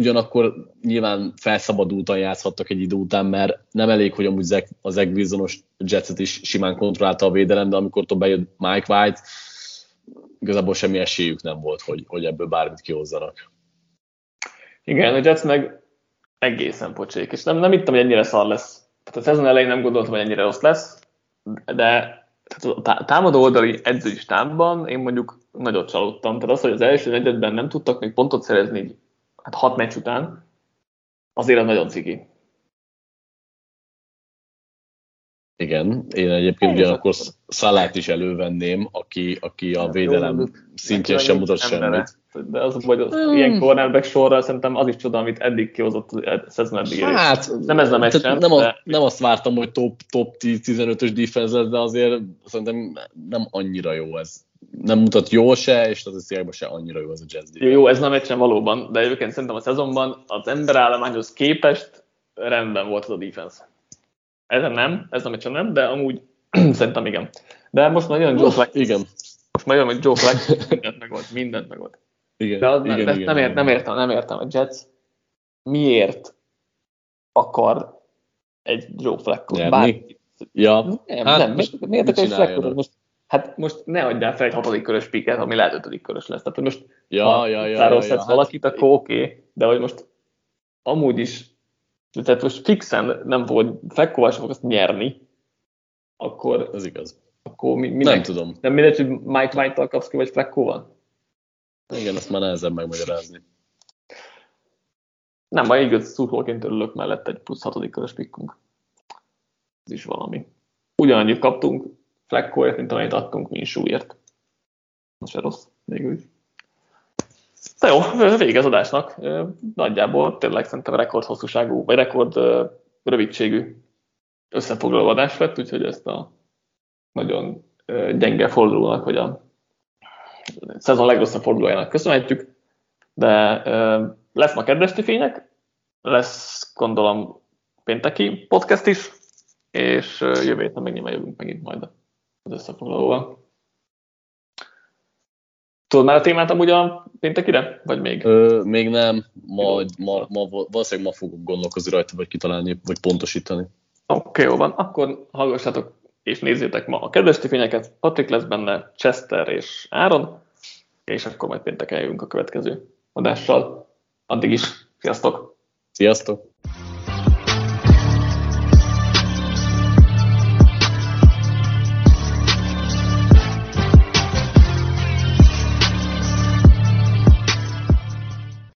Ugyanakkor nyilván felszabadultan játszhattak egy idő után, mert nem elég, hogy amúgy az Zach Wilsonos Jetset is simán kontrollálta a védelem, de amikor bejött Mike White, igazából semmi esélyük nem volt, hogy, hogy ebből bármit kihozzanak. Igen, a Jets meg egészen pocsék, és nem, nem hittem, hogy ennyire szar lesz. Tehát a szezon elején nem gondoltam, hogy ennyire rossz lesz, de tehát a támadó oldali edzői stábban én mondjuk nagyot csalódtam. Tehát az, hogy az első negyedben nem tudtak még pontot szerezni hát hat meccs után, azért az nagyon ciki. Igen, én egyébként ugyanakkor Szalát is elővenném, aki, aki a védelem szintjén sem mutat semmit. De az, hogy az hmm. ilyen cornerback sorra szerintem az is csoda, amit eddig kihozott a szezon eddig Hát, nem ez a meccsen. Nem, de... nem azt vártam, hogy top, top 10-15-ös defense de azért szerintem nem annyira jó ez. Nem mutat jó se, és az összegben se annyira jó az a jazz Jó, jó, ez nem meccsen valóban, de egyébként szerintem a szezonban az emberállományhoz képest rendben volt az a defense. Ezen nem, ez a meccsen nem, de amúgy szerintem igen. De most már jön Joe Fleck. Igen. Most már jön, hogy Joe Fleck mindent meg volt, mindent meg volt. Igen, de az, igen, igen, igen, nem, ért, nem, értem, nem értem, a Jets miért akar egy Joe Fleckot? Bár... Ja. Nem, hát nem, most miért, miért egy Fleckot? Most, hát most ne adjál fel egy hatodik körös piket, ami lehet ötödik körös lesz. Tehát most ja, ha ja, ja, ja, ja, valakit, hát... akkor oké, okay, de hogy most amúgy is tehát most fixen nem fog, Fleckóval sem azt nyerni, akkor... Ez igaz. Akkor mi, minek, nem tudom. Nem mindegy, hogy Mike White-tal kapsz ki, vagy Fleckóval? Igen, azt már nehezebb megmagyarázni. Nem, majd igaz, szurkolóként örülök mellett egy plusz hatodik körös pikkunk. Ez is valami. Ugyanannyit kaptunk Fleckóért, mint amennyit adtunk Minsúért. Az se rossz, végül is. Na jó, vége az adásnak. Nagyjából tényleg szerintem rekord hosszúságú, vagy rekord rövidségű összefoglaló adás lett, úgyhogy ezt a nagyon gyenge fordulónak, vagy a szezon legrosszabb fordulójának köszönhetjük, de lesz ma kedvesti fények, lesz gondolom pénteki podcast is, és jövő héten meg nyilván jövünk megint majd az összefoglalóval. Tudod már a témát amúgy a péntekire? Vagy még? Ö, még nem, majd ma, ma, valószínűleg ma fogok gondolkozni rajta, vagy kitalálni, vagy pontosítani. Oké, okay, jó van. Akkor hallgassátok és nézzétek ma a kedves tifényeket. Patrik lesz benne, Chester és Áron, és akkor majd péntek eljövünk a következő adással. Addig is, sziasztok! Sziasztok!